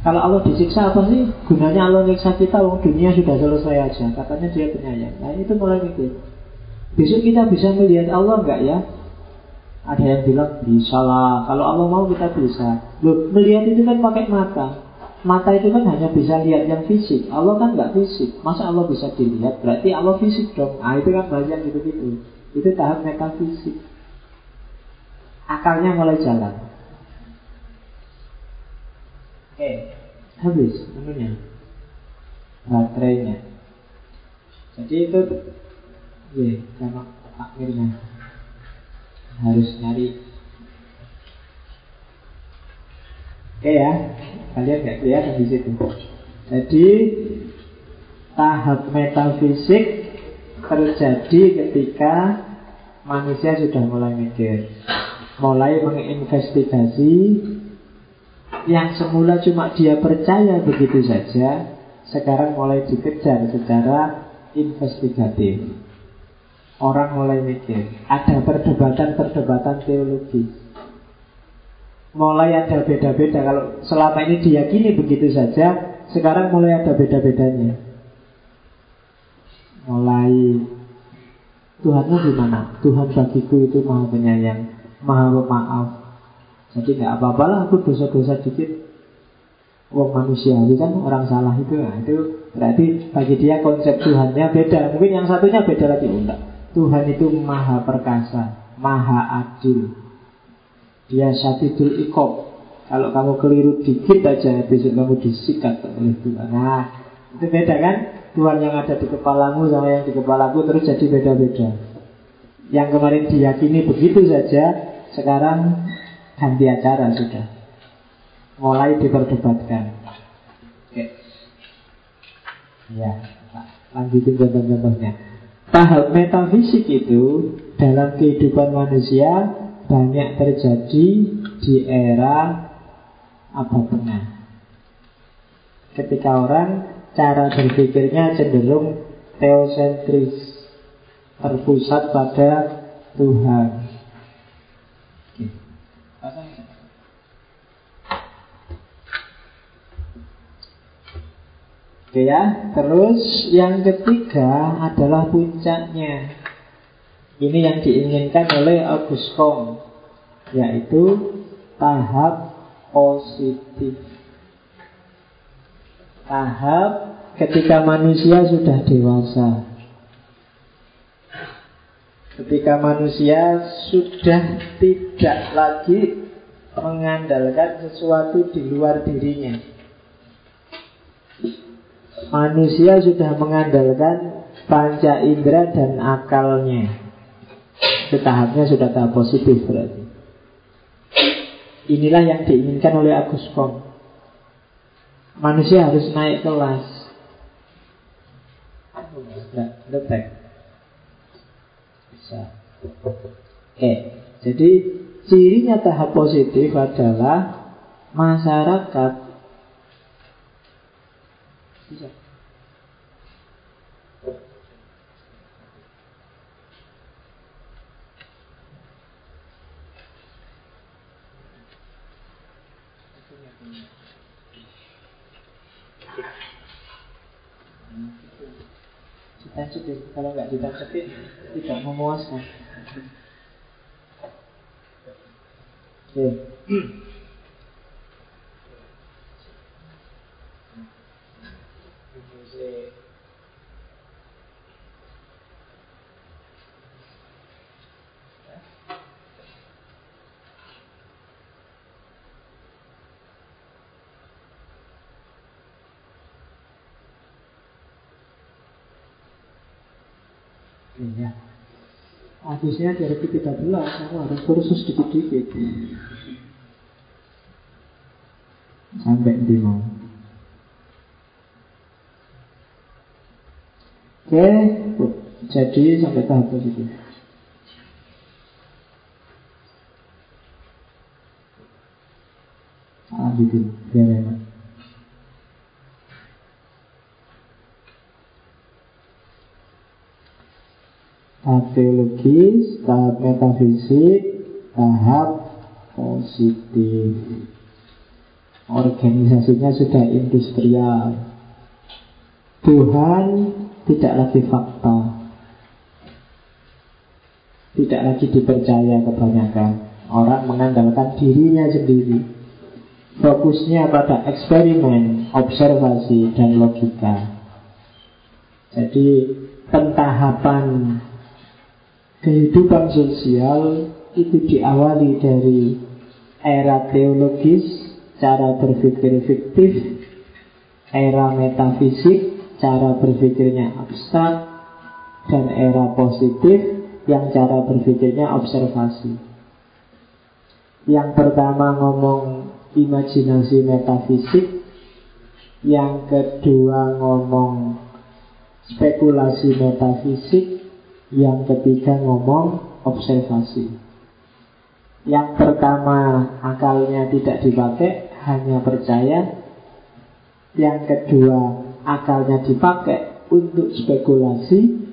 Kalau Allah disiksa apa sih? Gunanya Allah nyiksa kita, wong dunia sudah selesai aja. Katanya dia penyayang. Nah itu mulai mikir. Besok kita bisa melihat Allah enggak ya? Ada yang bilang bisa lah. Kalau Allah mau kita bisa. Loh, melihat itu kan pakai mata. Mata itu kan hanya bisa lihat yang fisik. Allah kan nggak fisik. Masa Allah bisa dilihat? Berarti Allah fisik dong. Nah itu kan banyak gitu-gitu. Itu tahap metafisik. Akalnya mulai jalan. Oke, habis anunya baterainya. Jadi itu, ya, sama akhirnya harus nyari Oke ya, kalian nggak kelihatan di situ. Jadi tahap metafisik terjadi ketika manusia sudah mulai mikir, mulai menginvestigasi yang semula cuma dia percaya begitu saja, sekarang mulai dikejar secara investigatif. Orang mulai mikir, ada perdebatan-perdebatan teologi. Mulai ada beda-beda. Kalau selama ini diyakini begitu saja, sekarang mulai ada beda-bedanya. Mulai Tuhanmu gimana? Tuhan bagiku itu maha penyayang, maha pemaaf. Jadi nggak apa-apalah aku dosa-dosa dikit. Wong manusiawi kan orang salah itu, nah, itu berarti bagi dia konsep Tuhannya beda. Mungkin yang satunya beda lagi enggak. Tuhan itu maha perkasa, maha adil. Dia syadidul ikob. Kalau kamu keliru dikit aja, besok kamu disikat oleh Tuhan. Nah, itu beda kan? Tuhan yang ada di kepalamu sama yang di kepalaku terus jadi beda-beda. Yang kemarin diyakini begitu saja, sekarang ganti acara sudah. Mulai diperdebatkan. Oke. Ya, lanjutin contoh-contohnya. Tahap metafisik itu dalam kehidupan manusia banyak terjadi di era abad tengah. Ketika orang cara berpikirnya cenderung teosentris, terpusat pada Tuhan. Oke ya, terus yang ketiga adalah puncaknya. Ini yang diinginkan oleh August Comte, yaitu tahap positif. Tahap ketika manusia sudah dewasa. Ketika manusia sudah tidak lagi mengandalkan sesuatu di luar dirinya manusia sudah mengandalkan panca indera dan akalnya. Itu tahapnya sudah tahap positif berarti. Inilah yang diinginkan oleh Agus Kom. Manusia harus naik kelas. Detek. Bisa. Oke, jadi cirinya tahap positif adalah masyarakat bisa. Ditancep kalau nggak ditancepin tidak memuaskan. Oke. Okay. Iya. Habisnya 2013 kamu harus kursus dikit-dikit Sampai di mau. Oke, jadi sampai tahap positif Lanjutin, biar enak Tahap teologis, tahap metafisik, tahap positif. Organisasinya sudah industrial. Tuhan tidak lagi fakta. Tidak lagi dipercaya kebanyakan. Orang mengandalkan dirinya sendiri. Fokusnya pada eksperimen, observasi, dan logika. Jadi pentahapan kehidupan sosial itu diawali dari era teologis, cara berpikir fiktif, era metafisik, cara berpikirnya abstrak, dan era positif yang cara berpikirnya observasi. Yang pertama ngomong imajinasi metafisik, yang kedua ngomong spekulasi metafisik, yang ketiga ngomong observasi. Yang pertama akalnya tidak dipakai, hanya percaya. Yang kedua akalnya dipakai untuk spekulasi.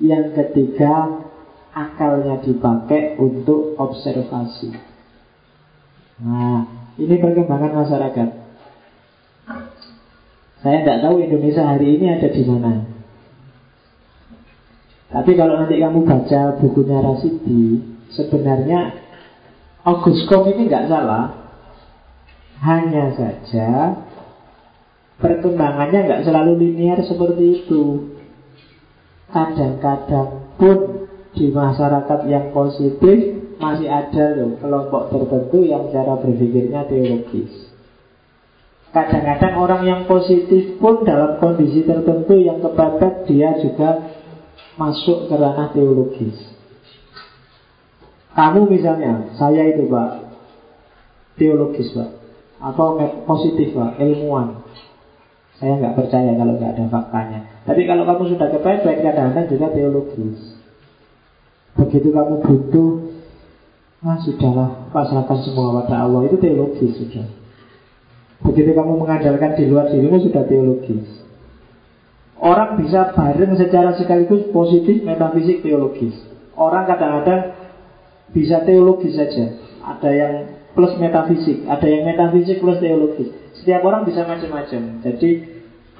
Yang ketiga akalnya dipakai untuk observasi. Nah, ini perkembangan masyarakat. Saya tidak tahu Indonesia hari ini ada di mana. Tapi kalau nanti kamu baca bukunya Rasidi, sebenarnya August Kom ini nggak salah. Hanya saja perkembangannya nggak selalu linear seperti itu. Kadang-kadang pun di masyarakat yang positif masih ada loh kelompok tertentu yang cara berpikirnya teologis. Kadang-kadang orang yang positif pun dalam kondisi tertentu yang kepepet dia juga masuk ke ranah teologis. Kamu misalnya, saya itu Pak, teologis Pak, atau positif Pak, ilmuwan. Saya nggak percaya kalau nggak ada faktanya. Tapi kalau kamu sudah kepepet, kadang-kadang juga teologis. Begitu kamu butuh, ah sudahlah, pasrahkan semua pada Allah, itu teologis sudah. Begitu kamu mengandalkan di luar dirimu, sudah teologis. Orang bisa bareng secara sekaligus positif, metafisik, teologis. Orang kadang-kadang bisa teologis saja. Ada yang plus metafisik, ada yang metafisik plus teologis. Setiap orang bisa macam-macam. Jadi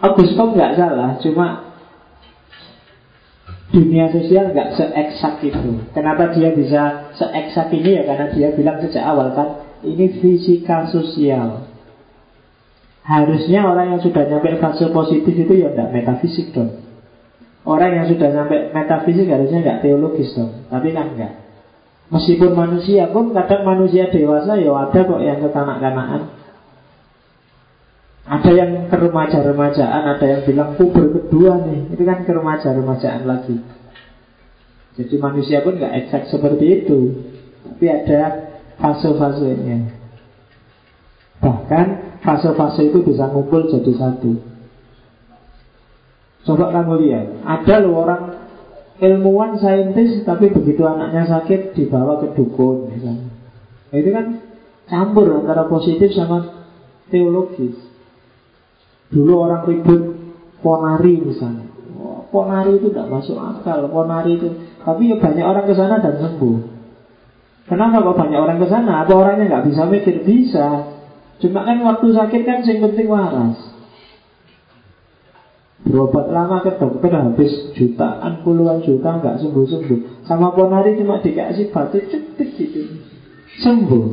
Augustus nggak salah, cuma dunia sosial nggak seeksak itu. Kenapa dia bisa seeksak ini ya karena dia bilang sejak awal kan ini fisika sosial. Harusnya orang yang sudah nyampe fase positif itu ya tidak metafisik dong. Orang yang sudah nyampe metafisik harusnya nggak teologis dong. Tapi kan enggak. Meskipun manusia pun kadang manusia dewasa ya ada kok yang kekanak-kanakan. Ada yang ke remaja-remajaan, ada yang bilang puber kedua nih. Itu kan ke remaja-remajaan lagi. Jadi manusia pun nggak eksak seperti itu. Tapi ada fase-fasenya. Bahkan fase-fase itu bisa ngumpul jadi satu. Coba kamu lihat, ada loh orang ilmuwan saintis tapi begitu anaknya sakit dibawa ke dukun misalnya. Nah, itu kan campur antara positif sama teologis. Dulu orang ribut ponari misalnya. ponari itu tidak masuk akal, ponari itu. Tapi ya banyak orang ke sana dan sembuh. Kenapa kok banyak orang ke sana? Apa orangnya nggak bisa mikir? Bisa. Cuma kan waktu sakit kan yang penting waras. Berobat lama ke dokter habis jutaan, puluhan juta nggak sembuh-sembuh. Sama ponari cuma dikasih batu cepat gitu. Sembuh.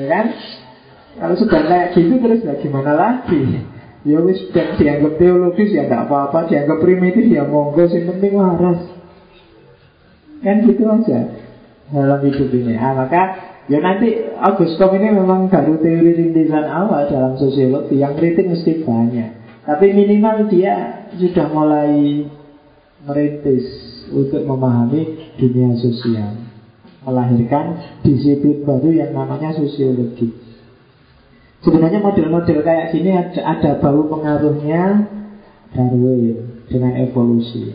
Ya kan? Kalau sudah kayak gitu terus ya gimana lagi? Ya wis dianggap teologis ya nggak apa-apa, dianggap primitif ya monggo sih penting waras. Kan gitu aja dalam hidup ini. Ah, maka Ya nanti Augustus ini memang baru teori rintisan awal dalam sosiologi. Yang kritik mesti banyak. Tapi minimal dia sudah mulai merintis Untuk memahami dunia sosial. Melahirkan disiplin baru yang namanya sosiologi. Sebenarnya model-model kayak gini ada, ada bau pengaruhnya Darwin dengan evolusi.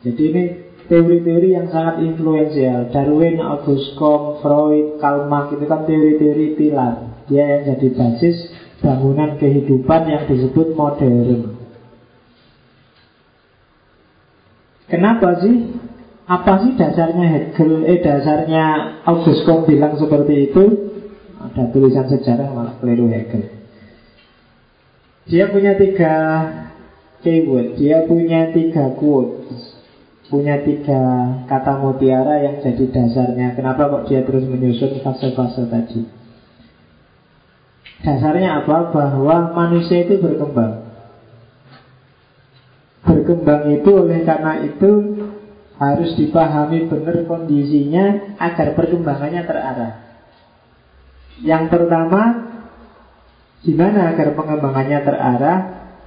Jadi ini teori-teori yang sangat influensial Darwin, August Comte, Freud, Karl Marx itu kan teori-teori pilar Dia yang jadi basis bangunan kehidupan yang disebut modern Kenapa sih? Apa sih dasarnya Hegel, eh dasarnya August Comte bilang seperti itu? Ada tulisan sejarah malah keliru Hegel. Dia punya tiga keyword, dia punya tiga quotes, punya tiga kata mutiara yang jadi dasarnya. Kenapa kok dia terus menyusun fase-fase tadi? Dasarnya apa? Bahwa manusia itu berkembang. Berkembang itu oleh karena itu harus dipahami benar kondisinya agar perkembangannya terarah. Yang pertama, gimana agar pengembangannya terarah?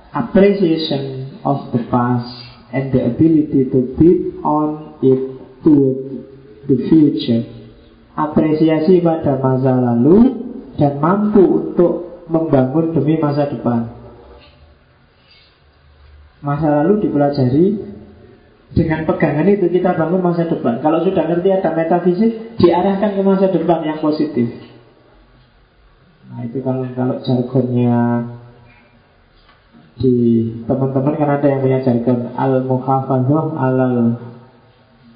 Appreciation of the past and the ability to build on it to the future. Apresiasi pada masa lalu dan mampu untuk membangun demi masa depan. Masa lalu dipelajari dengan pegangan itu kita bangun masa depan. Kalau sudah ngerti ada metafisik, diarahkan ke masa depan yang positif. Nah itu kalau kalau jargonnya di teman-teman kan ada yang punya jargon al muhafadzah alal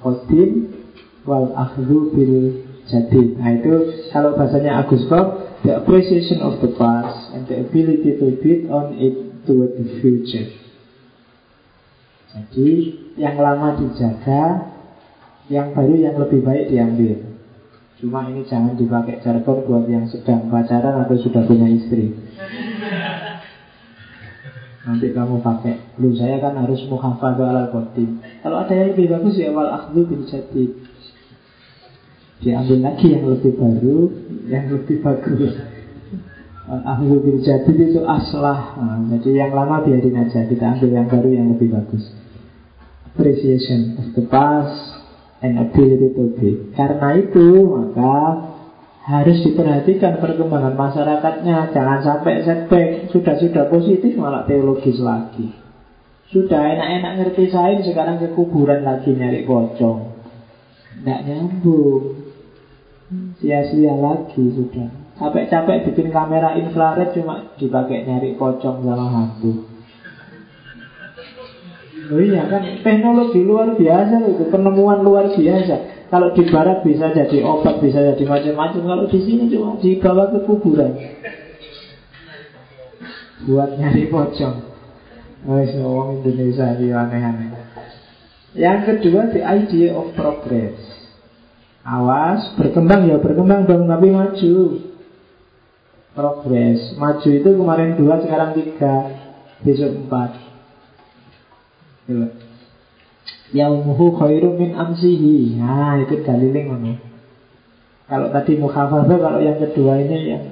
qadim wal akhdhu bil jadi, nah itu kalau bahasanya Agus Bob, the appreciation of the past and the ability to build on it toward the future. Jadi yang lama dijaga, yang baru yang lebih baik diambil. Cuma ini jangan dipakai jargon buat yang sedang pacaran atau sudah punya istri. Nanti kamu pakai Lu saya kan harus muhafadzah al Kalau ada yang lebih bagus ya wal akhdu bin jadid diambil lagi yang lebih baru, yang lebih bagus. Ahlu bil jadid itu aslah. Nah, jadi yang lama biarin aja, kita ambil yang baru yang lebih bagus. Appreciation of the past and ability to be. Karena itu maka harus diperhatikan perkembangan masyarakatnya. Jangan sampai setback sudah-sudah positif malah teologis lagi. Sudah enak-enak ngerti sains sekarang ke kuburan lagi nyari pocong. Tidak nyambung Sia-sia lagi sudah Capek-capek bikin kamera infrared Cuma dipakai nyari pocong sama hantu Oh iya kan teknologi luar biasa itu penemuan luar biasa. Kalau di barat bisa jadi obat, bisa jadi macam-macam. Kalau di sini cuma dibawa ke kuburan buat nyari pocong. Oh, orang Indonesia ini aneh-aneh. Yang kedua the idea of progress. Awas, berkembang ya berkembang dong tapi maju. Progres. Maju itu kemarin dua, sekarang tiga, besok empat. Yaumuhu khairu min amsihi. Nah, itu daliling mana? Kalau tadi mukhafafah, kalau yang kedua ini yang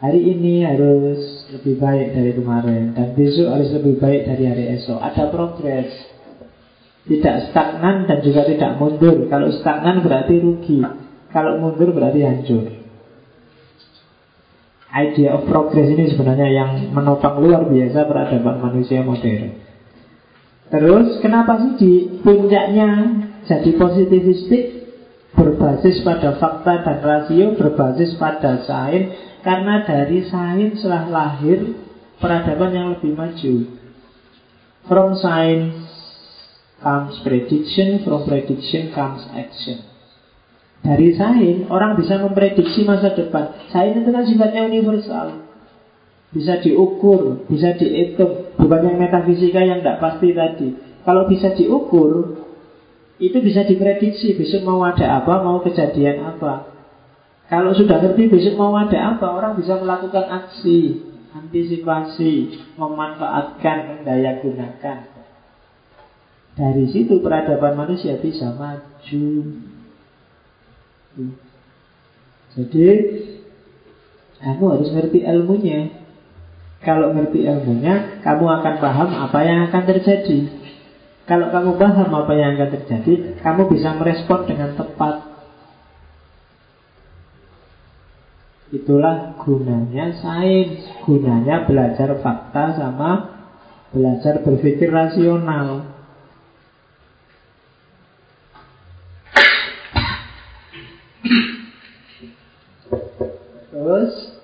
hari ini harus lebih baik dari kemarin dan besok harus lebih baik dari hari esok. Ada progres. Tidak stagnan dan juga tidak mundur Kalau stagnan berarti rugi Kalau mundur berarti hancur Idea of progress ini sebenarnya yang menopang luar biasa peradaban manusia modern Terus kenapa sih di puncaknya jadi positivistik Berbasis pada fakta dan rasio Berbasis pada sains Karena dari sains telah lahir peradaban yang lebih maju From science comes prediction, from prediction comes action. Dari sains, orang bisa memprediksi masa depan. Sains itu kan sifatnya universal. Bisa diukur, bisa dihitung. Bukan yang metafisika yang tidak pasti tadi. Kalau bisa diukur, itu bisa diprediksi. Besok mau ada apa, mau kejadian apa. Kalau sudah ngerti besok mau ada apa, orang bisa melakukan aksi, antisipasi, memanfaatkan, mendaya gunakan. Dari situ peradaban manusia bisa maju. Jadi kamu harus ngerti ilmunya. Kalau ngerti ilmunya, kamu akan paham apa yang akan terjadi. Kalau kamu paham apa yang akan terjadi, kamu bisa merespon dengan tepat. Itulah gunanya sains, gunanya belajar fakta sama belajar berpikir rasional. Terus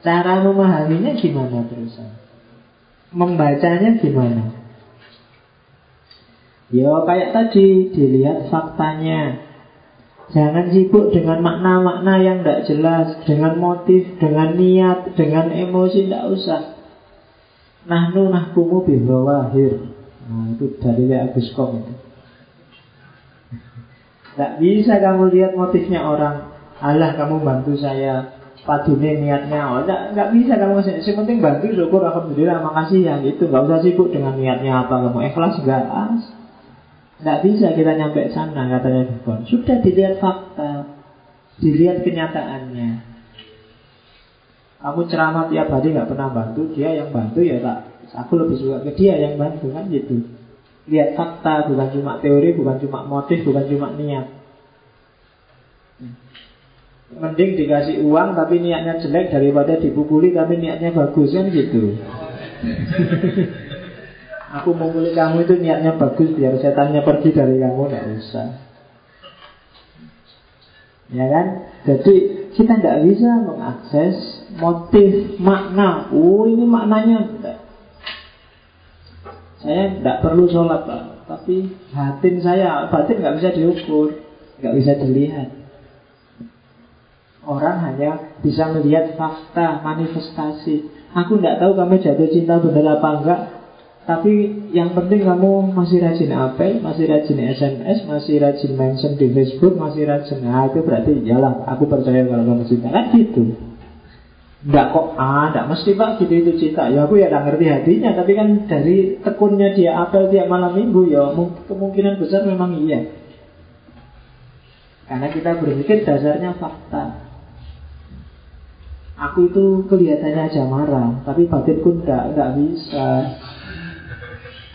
cara memahaminya gimana terusan? Membacanya gimana? Yo kayak tadi dilihat faktanya. Jangan sibuk dengan makna-makna yang tidak jelas, dengan motif, dengan niat, dengan emosi, tidak usah. Nahnu nahkumu bihawahir. Nah, itu dari Agus Kom itu. Tidak bisa kamu lihat motifnya orang. Allah kamu bantu saya. Padune niatnya. Oh, tidak, tidak bisa kamu. Yang penting bantu syukur alhamdulillah makasih ya gitu. Gak usah sibuk dengan niatnya apa kamu ikhlas enggak. Tidak bisa kita nyampe sana katanya Bukan. Sudah dilihat fakta Dilihat kenyataannya Kamu ceramah tiap hari nggak pernah bantu Dia yang bantu ya tak Aku lebih suka ke dia yang bantu kan gitu Lihat fakta bukan cuma teori Bukan cuma motif Bukan cuma niat Mending dikasih uang tapi niatnya jelek Daripada dipukuli tapi niatnya bagus kan gitu. Aku mulai kamu itu niatnya bagus biar setannya pergi dari kamu Tidak usah. Ya kan? Jadi kita tidak bisa mengakses motif, makna. Oh ini maknanya. Saya tidak perlu sholat Pak. Tapi batin saya, batin nggak bisa diukur nggak bisa dilihat Orang hanya bisa melihat fakta, manifestasi Aku tidak tahu kamu jatuh cinta benar apa enggak tapi yang penting kamu masih rajin apel, masih rajin SMS, masih rajin mention di Facebook, masih rajin. Nah itu berarti iyalah aku percaya kalau kamu cinta. Kan gitu. Enggak kok, ah, enggak mesti pak gitu itu cinta. Ya aku ya enggak ngerti hatinya, tapi kan dari tekunnya dia apel tiap malam minggu ya kemungkinan besar memang iya. Karena kita berpikir dasarnya fakta. Aku itu kelihatannya aja marah, tapi batinku enggak, enggak bisa.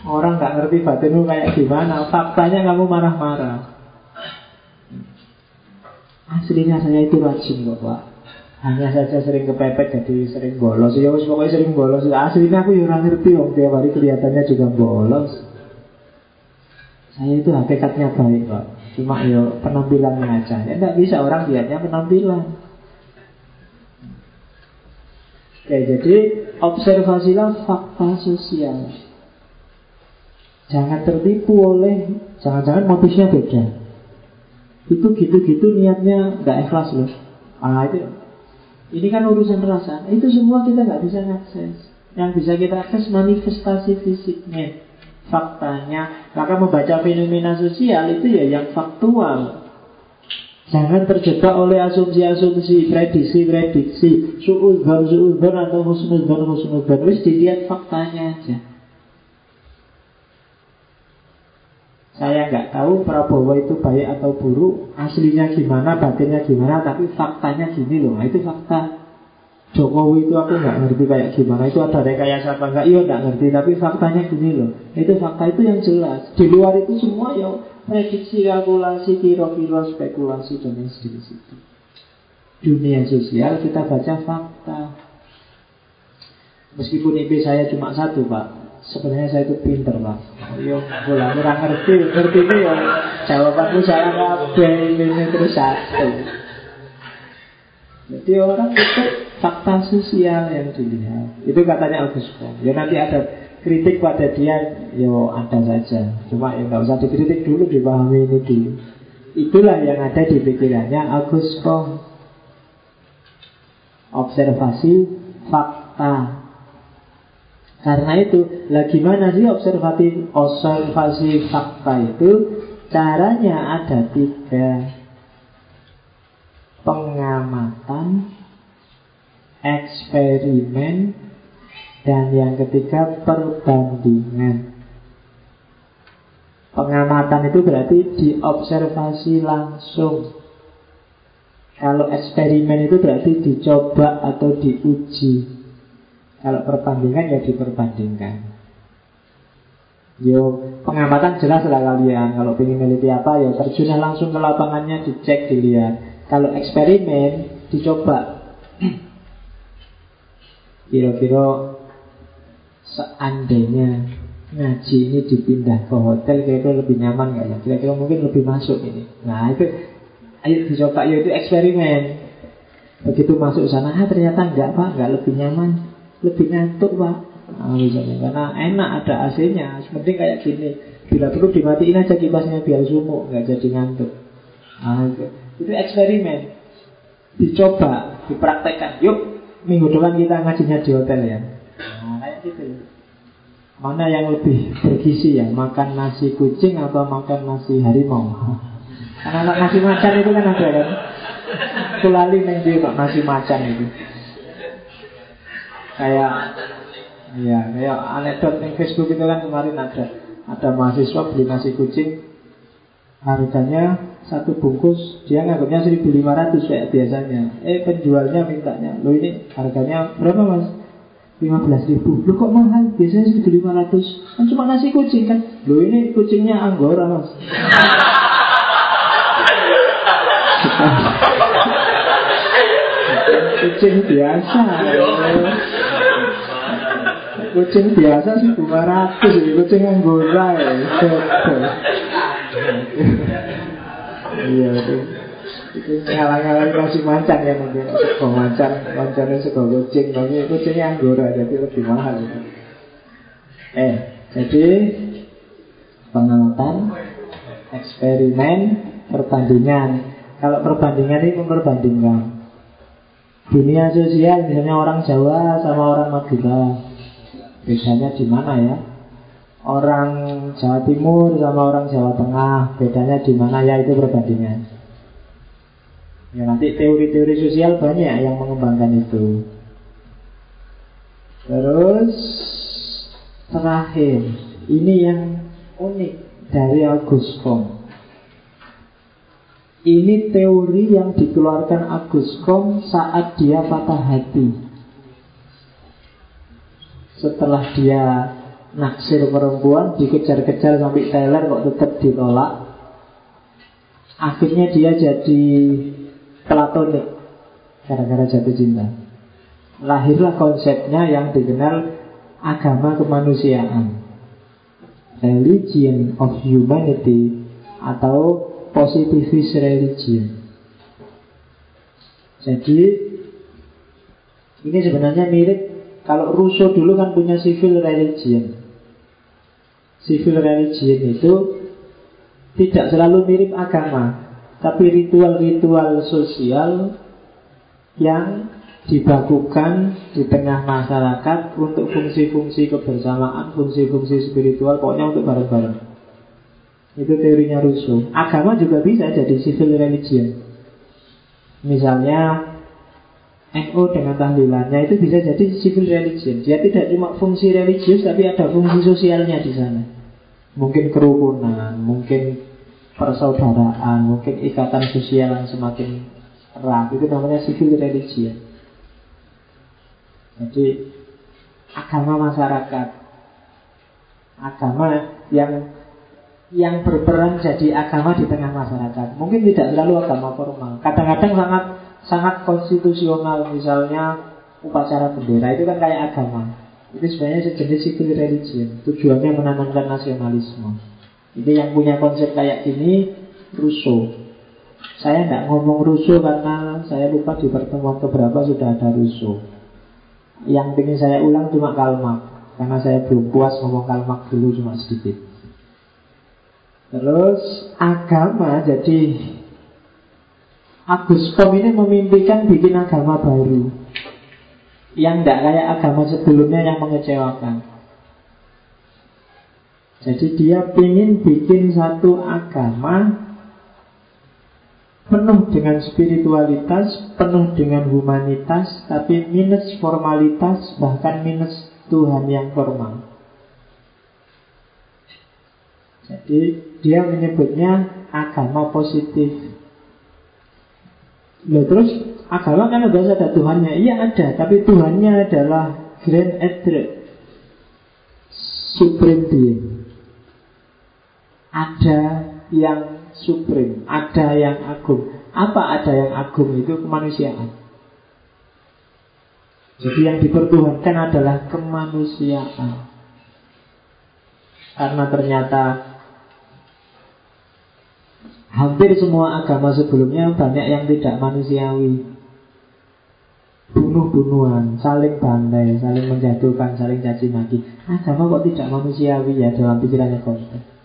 Orang nggak ngerti batinmu kayak gimana. Faktanya kamu marah-marah. Aslinya saya itu rajin kok Pak. Hanya saja sering kepepet jadi sering bolos. Ya pokoknya sering bolos. Aslinya aku ya ngerti om Tiap hari kelihatannya juga bolos. Saya itu hakikatnya baik Pak. Cuma ya penampilannya aja. Ya nggak bisa orang lihatnya penampilan Oke jadi observasilah fakta sosial. Jangan tertipu oleh Jangan-jangan motifnya beda. Itu gitu-gitu niatnya nggak ikhlas loh. Ah itu. Ini kan urusan rasa. Itu semua kita nggak bisa akses Yang bisa kita akses manifestasi fisiknya Faktanya. Maka membaca fenomena sosial itu ya yang faktual Jangan terjebak oleh asumsi-asumsi, prediksi-prediksi, suudhan, suudhan atau husnudhan, husnudhan. Wis dilihat faktanya aja. Saya nggak tahu Prabowo itu baik atau buruk Aslinya gimana, batinnya gimana Tapi faktanya gini loh. Nah itu fakta. Jokowi itu aku nggak ngerti kayak gimana. Itu ada rekayasa apa enggak Iya nggak ngerti. Tapi faktanya gini loh. Itu fakta itu yang jelas. Di luar itu semua ya Prediksi, kalkulasi, kira-kira, spekulasi Dan lain sebagainya Dunia sosial kita baca fakta. Meskipun IP saya cuma satu pak Sebenarnya saya itu pinter pak. Yo, bola kurang ngerti Ngerti itu ya. Jawabanku salah kabeh Ini terus satu. Jadi orang itu Fakta sosial yang dilihat. Itu katanya Agus Ya nanti ada kritik pada dia Yo ada saja. Cuma ya nggak usah dikritik dulu Dipahami ini dulu. Itulah yang ada di pikirannya Agus Kom Observasi fakta. Karena itu, lah gimana sih observasi observasi fakta itu? Caranya ada tiga. Pengamatan Eksperimen Dan yang ketiga perbandingan Pengamatan itu berarti diobservasi langsung Kalau eksperimen itu berarti dicoba atau diuji kalau perbandingan ya diperbandingkan. Yo pengamatan jelas lah kalian. Kalau ingin meneliti apa ya terjun langsung ke lapangannya dicek dilihat. Kalau eksperimen dicoba. Kira-kira seandainya ngaji ini dipindah ke hotel kira-kira lebih nyaman nggak ya? Kira-kira mungkin lebih masuk ini. Nah itu ayo dicoba ya itu eksperimen. Begitu masuk sana, ah, ternyata enggak pak, enggak lebih nyaman lebih ngantuk pak nah, misalnya karena enak ada AC-nya penting kayak gini Bila perlu dimatiin aja kipasnya biar sumuk, nggak jadi ngantuk. Nah, itu. itu eksperimen. Dicoba, dipraktekkan. Yuk, minggu depan kita ngajinya di hotel ya. Nah, kayak gitu. Mana yang lebih bergizi ya? Makan nasi kucing atau makan nasi harimau? Karena anak nasi macan itu kan ada kan? Kulali neng nasi macan itu. Kayak Iya, kayak anekdot di Facebook itu kan kemarin ada ada mahasiswa beli nasi kucing harganya satu bungkus dia nganggapnya 1500 kayak biasanya eh penjualnya mintanya lo ini harganya berapa mas 15 ribu. Lo kok mahal? Biasanya 1500 kan cuma nasi kucing kan? Lo ini kucingnya anggora mas. Kucing biasa. Kucing biasa sih 200 kucing anggora ya. Iya itu ngalang-ngalang kasih macan ya mungkin sego macan macannya sego kucing. Tapi kucingnya anggora jadi lebih mahal. Itu eh jadi pengamatan eksperimen perbandingan. Kalau perbandingan ini memperbandingkan. Dunia sosial misalnya orang Jawa sama orang Madura. Bedanya di mana ya? Orang Jawa Timur sama orang Jawa Tengah. Bedanya di mana? Ya itu perbandingan ya nanti teori-teori sosial banyak yang mengembangkan itu. Terus terakhir ini yang unik dari August Comte ini teori yang dikeluarkan Agus Comte saat dia patah hati. Setelah dia naksir perempuan dikejar-kejar sampai Taylor kok tetap ditolak. Akhirnya dia jadi platonik gara-gara jatuh cinta. Lahirlah konsepnya yang dikenal agama kemanusiaan. Religion of humanity atau positivist religion. Jadi ini sebenarnya mirip kalau Rousseau dulu kan punya civil religion. Civil religion itu tidak selalu mirip agama, tapi ritual-ritual sosial yang dibakukan di tengah masyarakat untuk fungsi-fungsi kebersamaan, fungsi-fungsi spiritual, pokoknya untuk bareng-bareng. Itu teorinya Rousseau. Agama juga bisa jadi civil religion. Misalnya NU dengan tahlilannya itu bisa jadi civil religion. Dia tidak cuma fungsi religius tapi ada fungsi sosialnya di sana mungkin kerukunan, mungkin persaudaraan, mungkin ikatan sosial yang semakin erat. Itu namanya civil religion. Jadi agama masyarakat, agama yang yang berperan jadi agama di tengah masyarakat. Mungkin tidak selalu agama formal. Kadang-kadang sangat sangat konstitusional, misalnya upacara bendera itu kan kayak agama. Itu sebenarnya sejenis civil religion Tujuannya menanamkan nasionalisme Ini yang punya konsep kayak gini Rousseau Saya tidak ngomong Rousseau karena Saya lupa di pertemuan keberapa sudah ada Rousseau Yang ingin saya ulang cuma Kalmak. Karena saya belum puas ngomong Kalmak dulu cuma sedikit. Terus agama. Jadi Agus Pom ini memimpikan bikin agama baru. Yang tidak kayak agama sebelumnya yang mengecewakan. Jadi dia ingin bikin satu agama penuh dengan spiritualitas, penuh dengan humanitas, tapi minus formalitas, bahkan minus Tuhan yang formal. Jadi dia menyebutnya agama positif. Lalu terus Agama kan ada ada Tuhannya Iya ada, tapi Tuhannya adalah Grand Etre Supreme Being Ada yang supreme Ada yang agung. Apa ada yang agung itu? Kemanusiaan. Jadi yang dipertuhankan adalah kemanusiaan. Karena ternyata Hampir semua agama sebelumnya banyak yang tidak manusiawi. Bunuh-bunuhan, saling bantai, saling menjatuhkan, saling caci maki. Agama kok tidak manusiawi ya dalam pikirannya konsep.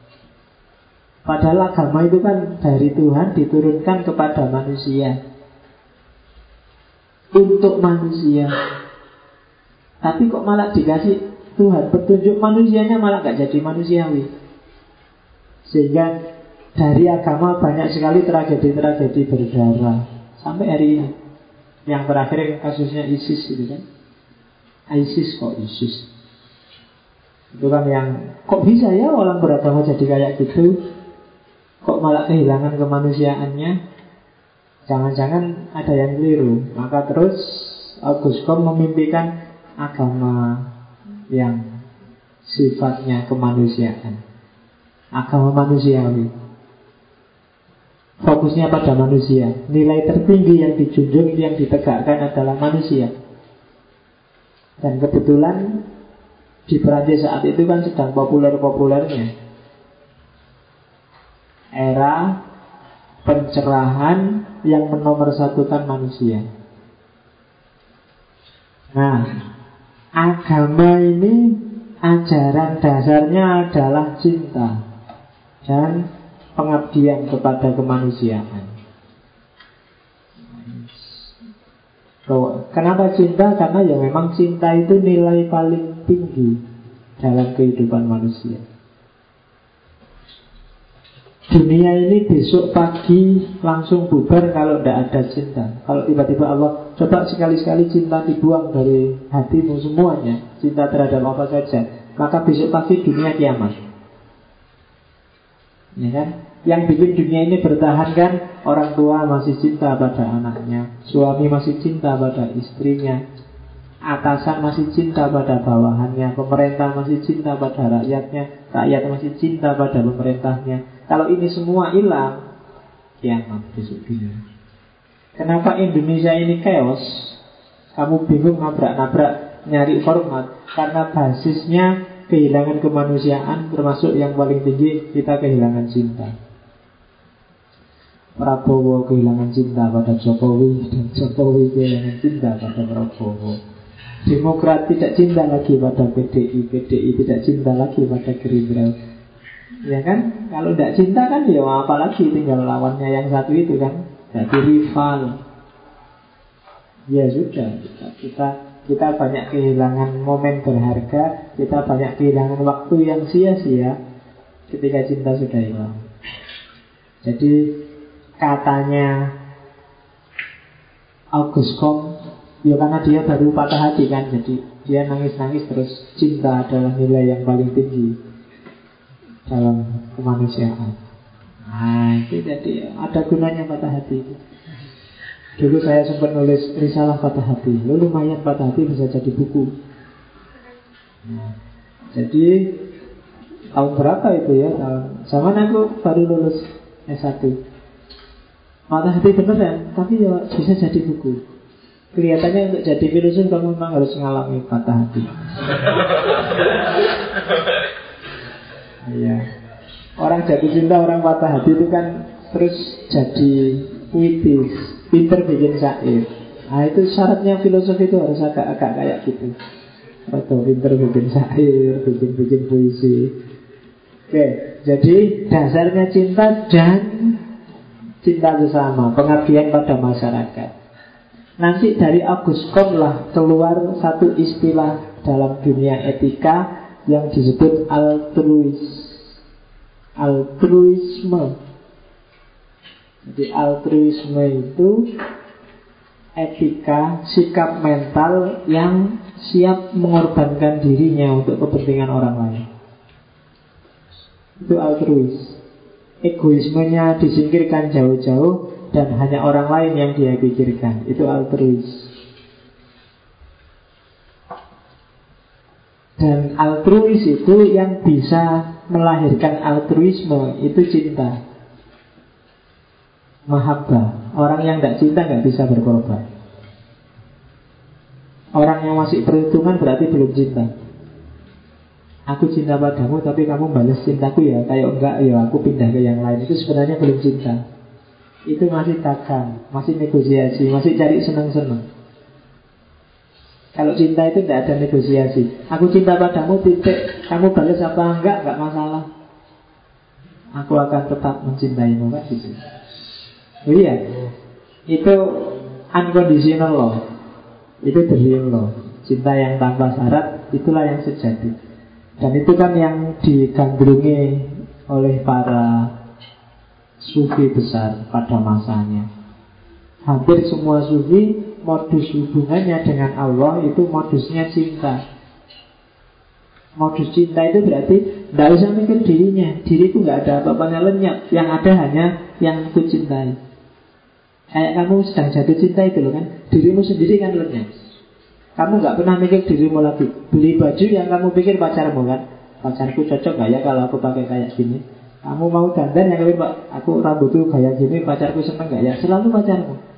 Padahal agama itu kan dari Tuhan diturunkan kepada manusia. Untuk manusia. Tapi kok malah dikasih Tuhan? Petunjuk manusianya malah gak jadi manusiawi. Sehingga dari agama banyak sekali tragedi-tragedi berdarah. Sampai hari ini. Yang terakhir kasusnya ISIS itu kan. ISIS kok ISIS? Itu kan yang Kok bisa ya orang beragama jadi kayak gitu Kok malah kehilangan kemanusiaannya? Jangan-jangan ada yang keliru. Maka terus August memimpikan agama yang sifatnya kemanusiaan. Agama manusiawi. Fokusnya pada manusia. Nilai tertinggi yang dijunjung Yang ditegakkan adalah manusia. Dan kebetulan Di Perancis saat itu kan sedang populer-populernya era pencerahan yang menomorsatukan manusia. Nah, agama ini ajaran dasarnya adalah cinta dan pengabdian kepada kemanusiaan. Kenapa cinta? Karena ya memang cinta itu nilai paling tinggi dalam kehidupan manusia. Dunia ini besok pagi langsung bubar kalau tidak ada cinta. Kalau tiba-tiba Allah coba sekali-sekali cinta dibuang dari hatimu semuanya, cinta terhadap apa saja, maka besok pagi dunia kiamat. Ya kan? Yang bikin dunia ini bertahan kan orang tua masih cinta pada anaknya, suami masih cinta pada istrinya, atasan masih cinta pada bawahannya, pemerintah masih cinta pada rakyatnya, rakyat masih cinta pada pemerintahnya, kalau ini semua hilang, kiamat besok. Kenapa Indonesia ini chaos? Kamu bingung nabrak-nabrak nyari format karena basisnya kehilangan kemanusiaan termasuk yang paling tinggi kita kehilangan cinta. Prabowo kehilangan cinta pada Jokowi dan Jokowi kehilangan cinta pada Prabowo. Demokrat tidak cinta lagi pada PDI, PDI tidak cinta lagi pada Gerindra. Ya kan? Kalau tidak cinta kan ya apalagi tinggal lawannya yang satu itu kan. Jadi rival. Ya sudah, kita, kita kita banyak kehilangan momen berharga, kita banyak kehilangan waktu yang sia-sia ketika cinta sudah hilang. Jadi katanya August Kom, ya karena dia baru patah hati kan, jadi dia nangis-nangis terus cinta adalah nilai yang paling tinggi dalam kemanusiaan. Nah, itu jadi ada gunanya patah hati. Dulu saya sempat nulis risalah patah hati. Lalu lumayan patah hati bisa jadi buku. Nah, jadi tahun berapa itu ya? Tahun zaman aku baru lulus S1. Patah hati beneran, tapi ya bisa jadi buku. Kelihatannya untuk jadi filosof kamu memang harus mengalami patah hati. Iya. Orang jatuh cinta, orang patah hati itu kan terus jadi puitis, pinter bikin syair. Nah itu syaratnya filosofi itu harus agak-agak kayak gitu. Atau pinter bikin syair, bikin-bikin puisi. Oke, jadi dasarnya cinta dan cinta bersama, pengabdian pada masyarakat. Nanti dari Agus Kom lah keluar satu istilah dalam dunia etika yang disebut altruis. Altruisme. Jadi altruisme itu etika sikap mental yang siap mengorbankan dirinya untuk kepentingan orang lain. Itu altruis. Egoismenya disingkirkan jauh-jauh dan hanya orang lain yang dia pikirkan. Itu altruis Dan altruis itu yang bisa melahirkan altruisme itu cinta. Mahabbah. Orang yang tidak cinta nggak bisa berkorban. Orang yang masih perhitungan berarti belum cinta. Aku cinta padamu tapi kamu balas cintaku ya Kayak enggak ya aku pindah ke yang lain Itu sebenarnya belum cinta Itu masih takkan Masih negosiasi Masih cari senang-senang kalau cinta itu tidak ada negosiasi. Aku cinta padamu titik. Kamu balas apa enggak, enggak masalah. Aku akan tetap mencintaimu kan gitu. Oh iya, itu unconditional love. Itu the real. Cinta yang tanpa syarat, itulah yang sejati. Dan itu kan yang digandrungi oleh para sufi besar pada masanya. Hampir semua sufi modus hubungannya dengan Allah itu modusnya cinta. Modus cinta itu berarti tidak usah mikir dirinya. Diriku nggak ada apa-apanya lenyap. Yang ada hanya yang aku cintai. Kayak kamu sedang jatuh cinta itu loh kan. Dirimu sendiri kan lenyap. Kamu nggak pernah mikir dirimu lagi. Beli baju yang kamu pikir pacarmu kan. Pacarku cocok gak ya kalau aku pakai kayak gini? Kamu mau dandan yang kamu Aku rambutku kayak gini Pacarku seneng gak ya? Selalu pacarmu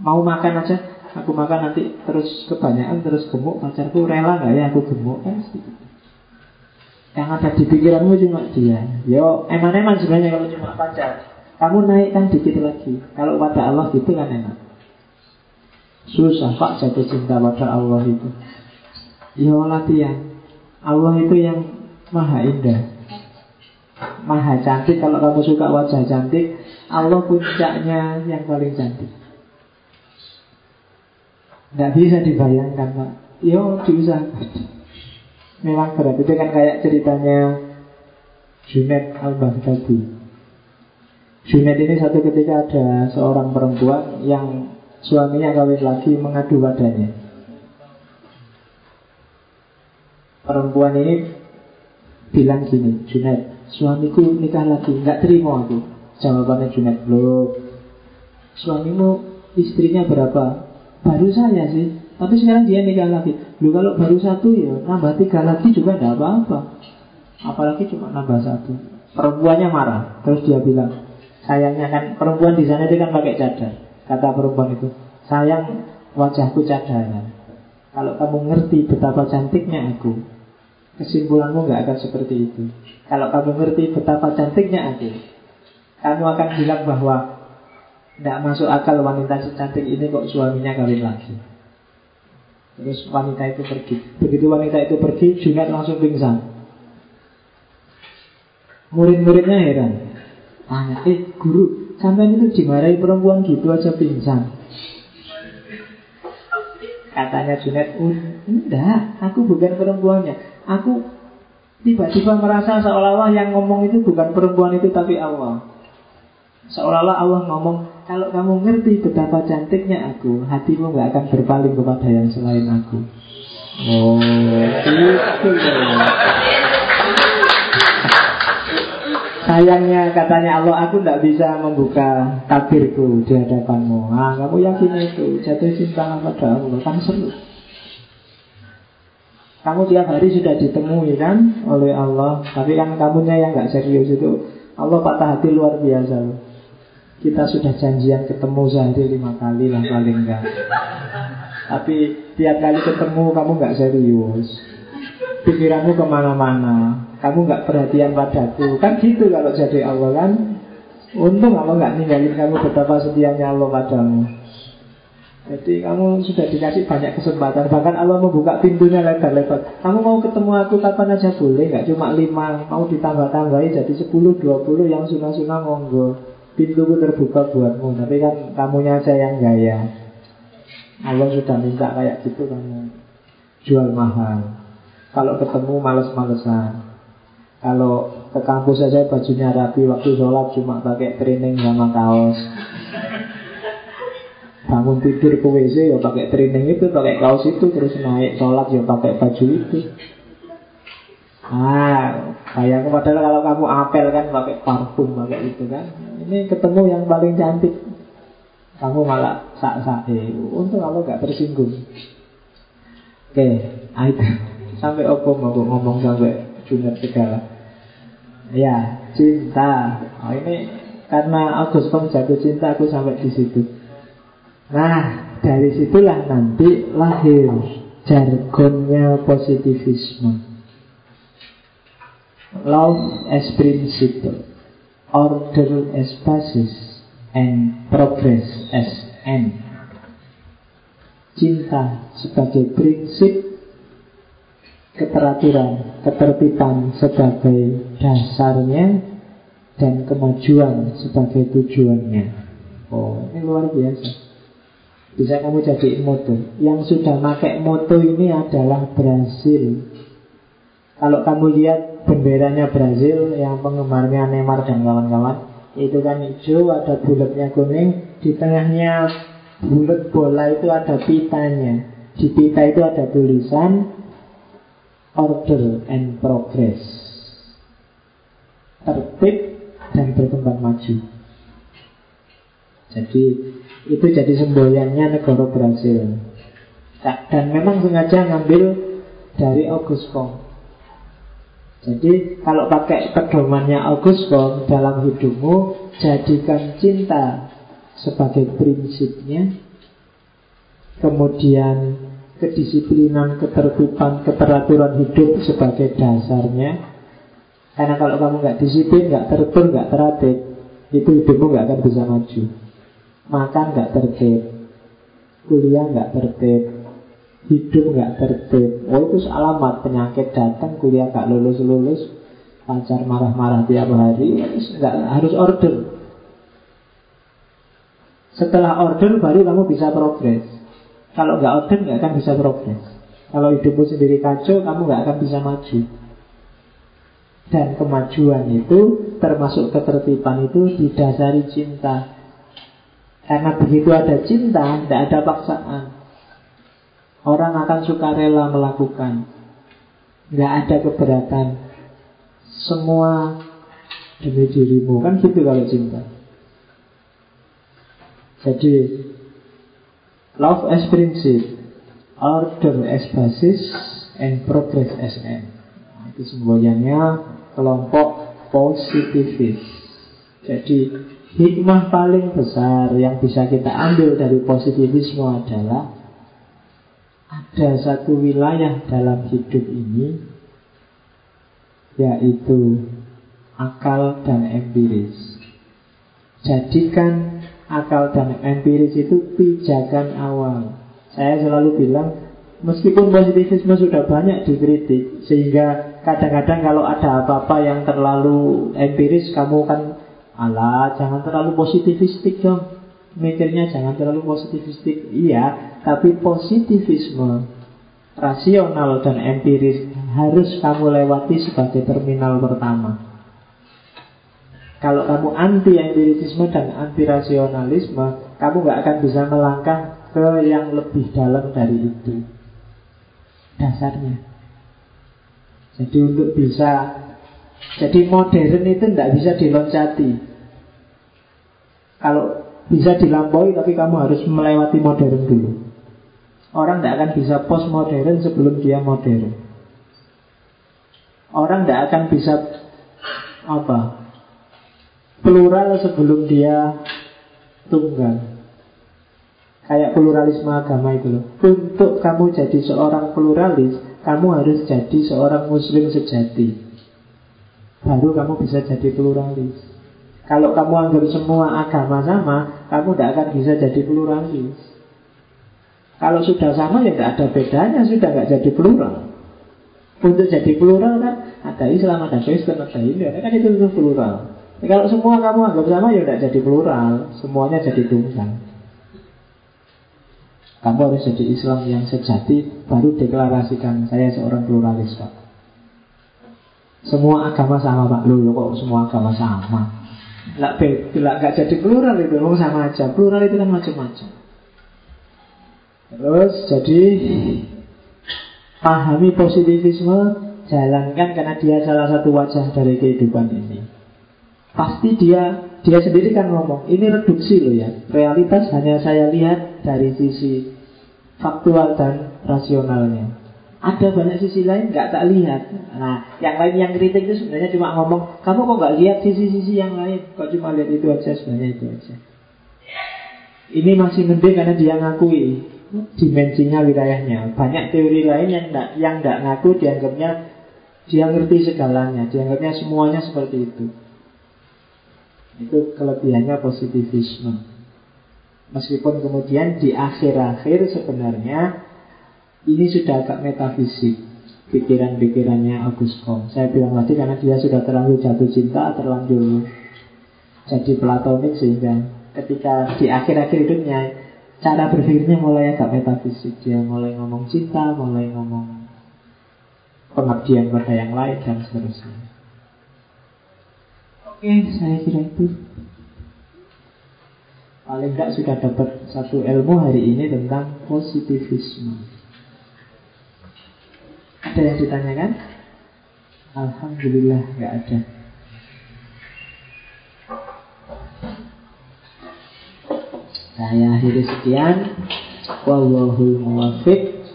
Mau makan aja. Aku makan nanti terus kebanyakan terus gemuk. Pacarku rela nggak ya aku gemuk? Kan Yang ada di pikiranmu cuma dia. Yo eman-eman sebenarnya kalau cuma pacar. Kamu naikkan dikit lagi. Kalau pada Allah gitu kan enak. Susah pak jatuh cinta pada Allah itu. Yo latihan. Allah itu yang maha indah. Maha cantik. Kalau kamu suka wajah cantik Allah puncaknya yang paling cantik Nggak bisa dibayangkan Pak. Yo diusahakan Memang berat. Itu kan kayak ceritanya Junet al-Baghdadi. Junet ini satu ketika ada seorang perempuan Yang suaminya kawin lagi mengadu padanya Perempuan ini bilang gini Junet, suamiku nikah lagi. Nggak terima aku. Jawabannya Junet Loh, suamimu istrinya berapa? Baru saya sih. Tapi sekarang dia nikah lagi. Lu kalau baru satu ya nambah tiga lagi juga tidak apa-apa. Apalagi cuma nambah satu. Perempuannya marah. Terus dia bilang Sayangnya kan perempuan di sana itu kan pakai cadar Kata perempuan itu. Sayang wajahku cadaran Kalau kamu ngerti betapa cantiknya aku Kesimpulanmu nggak akan seperti itu. Kalau kamu ngerti betapa cantiknya aku Kamu akan bilang bahwa tidak masuk akal wanita secantik ini kok suaminya kawin lagi. Terus wanita itu pergi. Begitu wanita itu pergi Junet langsung pingsan. Murid-muridnya heran. Tanya, eh guru Sampai itu dimarahi perempuan gitu aja pingsan? Katanya Junet oh, Enggak, aku bukan perempuannya. Aku tiba-tiba merasa seolah-olah yang ngomong itu bukan perempuan itu tapi Allah. Seolah-olah Allah ngomong kalau kamu ngerti betapa cantiknya aku, hatimu gak akan berpaling kepada yang selain aku. Oh, itu Sayangnya katanya Allah aku tidak bisa membuka tabirku di hadapanmu. Ah, kamu yakin itu? Jatuh cinta pada Allah Kan seru. Kamu tiap hari sudah ditemui kan Oleh Allah. Tapi kan kamunya yang gak serius itu Allah patah hati luar biasa. loh kita sudah janjian ketemu sehari lima kali lah paling enggak. Tapi tiap kali ketemu kamu nggak serius. Pikiranmu ke mana-mana. Kamu nggak perhatian padaku. Kan gitu kalau jadi Allah kan. Untung Allah nggak ninggalin kamu betapa setianya Allah padamu. Jadi kamu sudah dikasih banyak kesempatan. Bahkan Allah membuka pintunya lebar-lebar. Kamu mau ketemu aku kapan aja boleh Gak cuma lima. Mau ditambah-tambahin jadi sepuluh, dua puluh Yang sunah-sunah monggo Pintuku terbuka buatmu. Tapi kan kamunya aja yang gaya. Allah sudah minta kayak gitu kamu. Jual mahal. Kalau ketemu males-malesan. Kalau ke kampus saja bajunya rapi Waktu sholat cuma pakai training sama kaos. Bangun tidur ke WC ya pakai training itu, pakai kaos itu. Terus naik sholat ya pakai baju itu Ah, kayak padahal kalau kamu apel kan pakai parfum pakai itu kan. Ini ketemu yang paling cantik. Kamu malah sak-sak. Eh, untung kalau gak tersinggung. Oke, okay, itu sampai opo mau ngomong sampai junior segala. Ya, cinta. Oh, ini karena Agus Pong jatuh cinta aku sampai di situ. Nah, dari situlah nanti lahir jargonnya positivisme. Love as principle, order as basis, and progress as end. Cinta sebagai prinsip, keteraturan, ketertiban sebagai dasarnya, dan kemajuan sebagai tujuannya. Oh, ini luar biasa. Bisa kamu jadi moto. Yang sudah pakai moto ini adalah Brasil. Kalau kamu lihat benderanya Brazil yang penggemarnya Neymar dan kawan-kawan, itu kan hijau, ada bulatnya kuning, di tengahnya bulat bola itu ada pitanya. Di pita itu ada tulisan order and progress. Tertib dan berkembang maju. Jadi itu jadi semboyannya negara Brasil. Dan memang sengaja ngambil dari August Comte. Jadi kalau pakai pedomannya August Comte dalam hidupmu, jadikan cinta sebagai prinsipnya, kemudian kedisiplinan, ketertiban, keteraturan hidup sebagai dasarnya, karena kalau kamu nggak disiplin, nggak tertib, nggak terlatih, itu hidupmu nggak akan bisa maju. Makan nggak tertib, kuliah nggak tertib, hidup nggak tertib. Oh itu alamat penyakit datang, kuliah nggak lulus lulus, pacar marah-marah tiap hari, nggak harus order. Setelah order baru kamu bisa progres. Kalau nggak order nggak akan bisa progres. Kalau hidupmu sendiri kacau, kamu nggak akan bisa maju. Dan kemajuan itu termasuk ketertiban itu didasari cinta. Karena begitu ada cinta, tidak ada paksaan. Orang akan suka rela melakukan. Tidak ada keberatan. Semua demi dirimu. Kan gitu kalau cinta. Jadi, love as principle, order as basis, and progress as end. Nah, itu semboyannya kelompok positivis. Jadi hikmah paling besar yang bisa kita ambil dari positivisme adalah ada satu wilayah dalam hidup ini yaitu akal dan empiris. Jadikan akal dan empiris itu pijakan awal. Saya selalu bilang Meskipun positivisme sudah banyak dikritik Sehingga kadang-kadang kalau ada apa-apa yang terlalu empiris Kamu kan Alah jangan terlalu positivistik dong Mikirnya jangan terlalu positivistik Iya Tapi positivisme Rasional dan empiris Harus kamu lewati sebagai terminal pertama Kalau kamu anti empirisisme dan anti rasionalisme Kamu gak akan bisa melangkah ke yang lebih dalam dari itu dasarnya. Jadi untuk bisa jadi modern itu tidak bisa diloncati. Kalau bisa dilampaui tapi kamu harus melewati modern dulu. Orang tidak akan bisa post modern sebelum dia modern. Orang tidak akan bisa apa plural sebelum dia tunggal. Kayak pluralisme agama itu loh Untuk kamu jadi seorang pluralis Kamu harus jadi seorang muslim sejati Baru kamu bisa jadi pluralis Kalau kamu anggap semua agama sama Kamu tidak akan bisa jadi pluralis. Kalau sudah sama ya tidak ada bedanya. Sudah nggak jadi plural. Untuk jadi plural kan Ada Islam, ada Kristen, ada Hindu. Kan itu, itu plural. Ya, Kalau semua kamu anggap sama ya tidak jadi plural. Semuanya jadi tunggal. Kamu harus jadi Islam yang sejati Baru deklarasikan saya seorang pluralis Pak. Semua agama sama Pak. Loh kok semua agama sama Lah, lah gak jadi plural itu. Oh, sama aja. Plural itu kan macam-macam. Terus jadi Pahami positivisme Jalankan karena dia salah satu wajah dari kehidupan ini. Pasti dia dia sendiri kan ngomong Ini reduksi loh ya. Realitas hanya saya lihat dari sisi faktual dan rasionalnya. Ada banyak sisi lain nggak tak lihat. Nah, yang lain yang kritik itu sebenarnya cuma ngomong, kamu kok nggak lihat sisi-sisi yang lain? Kok cuma lihat itu aja sebenarnya itu aja. Ini masih mending karena dia ngakui dimensinya wilayahnya. Banyak teori lain yang tidak yang tidak ngaku dianggapnya dia ngerti segalanya, dianggapnya semuanya seperti itu. Itu kelebihannya positivisme. Meskipun kemudian di akhir-akhir sebenarnya ini sudah agak metafisik pikiran-pikirannya August Comte. Saya bilang tadi karena dia sudah terlalu jatuh cinta, terlanjur jadi platonik sehingga ketika di akhir-akhir hidupnya cara berpikirnya mulai agak metafisik. Dia mulai ngomong cinta mulai ngomong pengabdian pada yang lain dan seterusnya. Oke saya kira itu. Paling tidak sudah dapat satu ilmu hari ini tentang positivisme ada yang ditanyakan? Alhamdulillah nggak ada. Saya akhiri sekian. Wallahul muwafiq.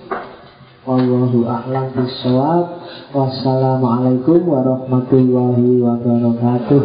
Wallahu a'lam bishawab. Wassalamualaikum warahmatullahi wabarakatuh.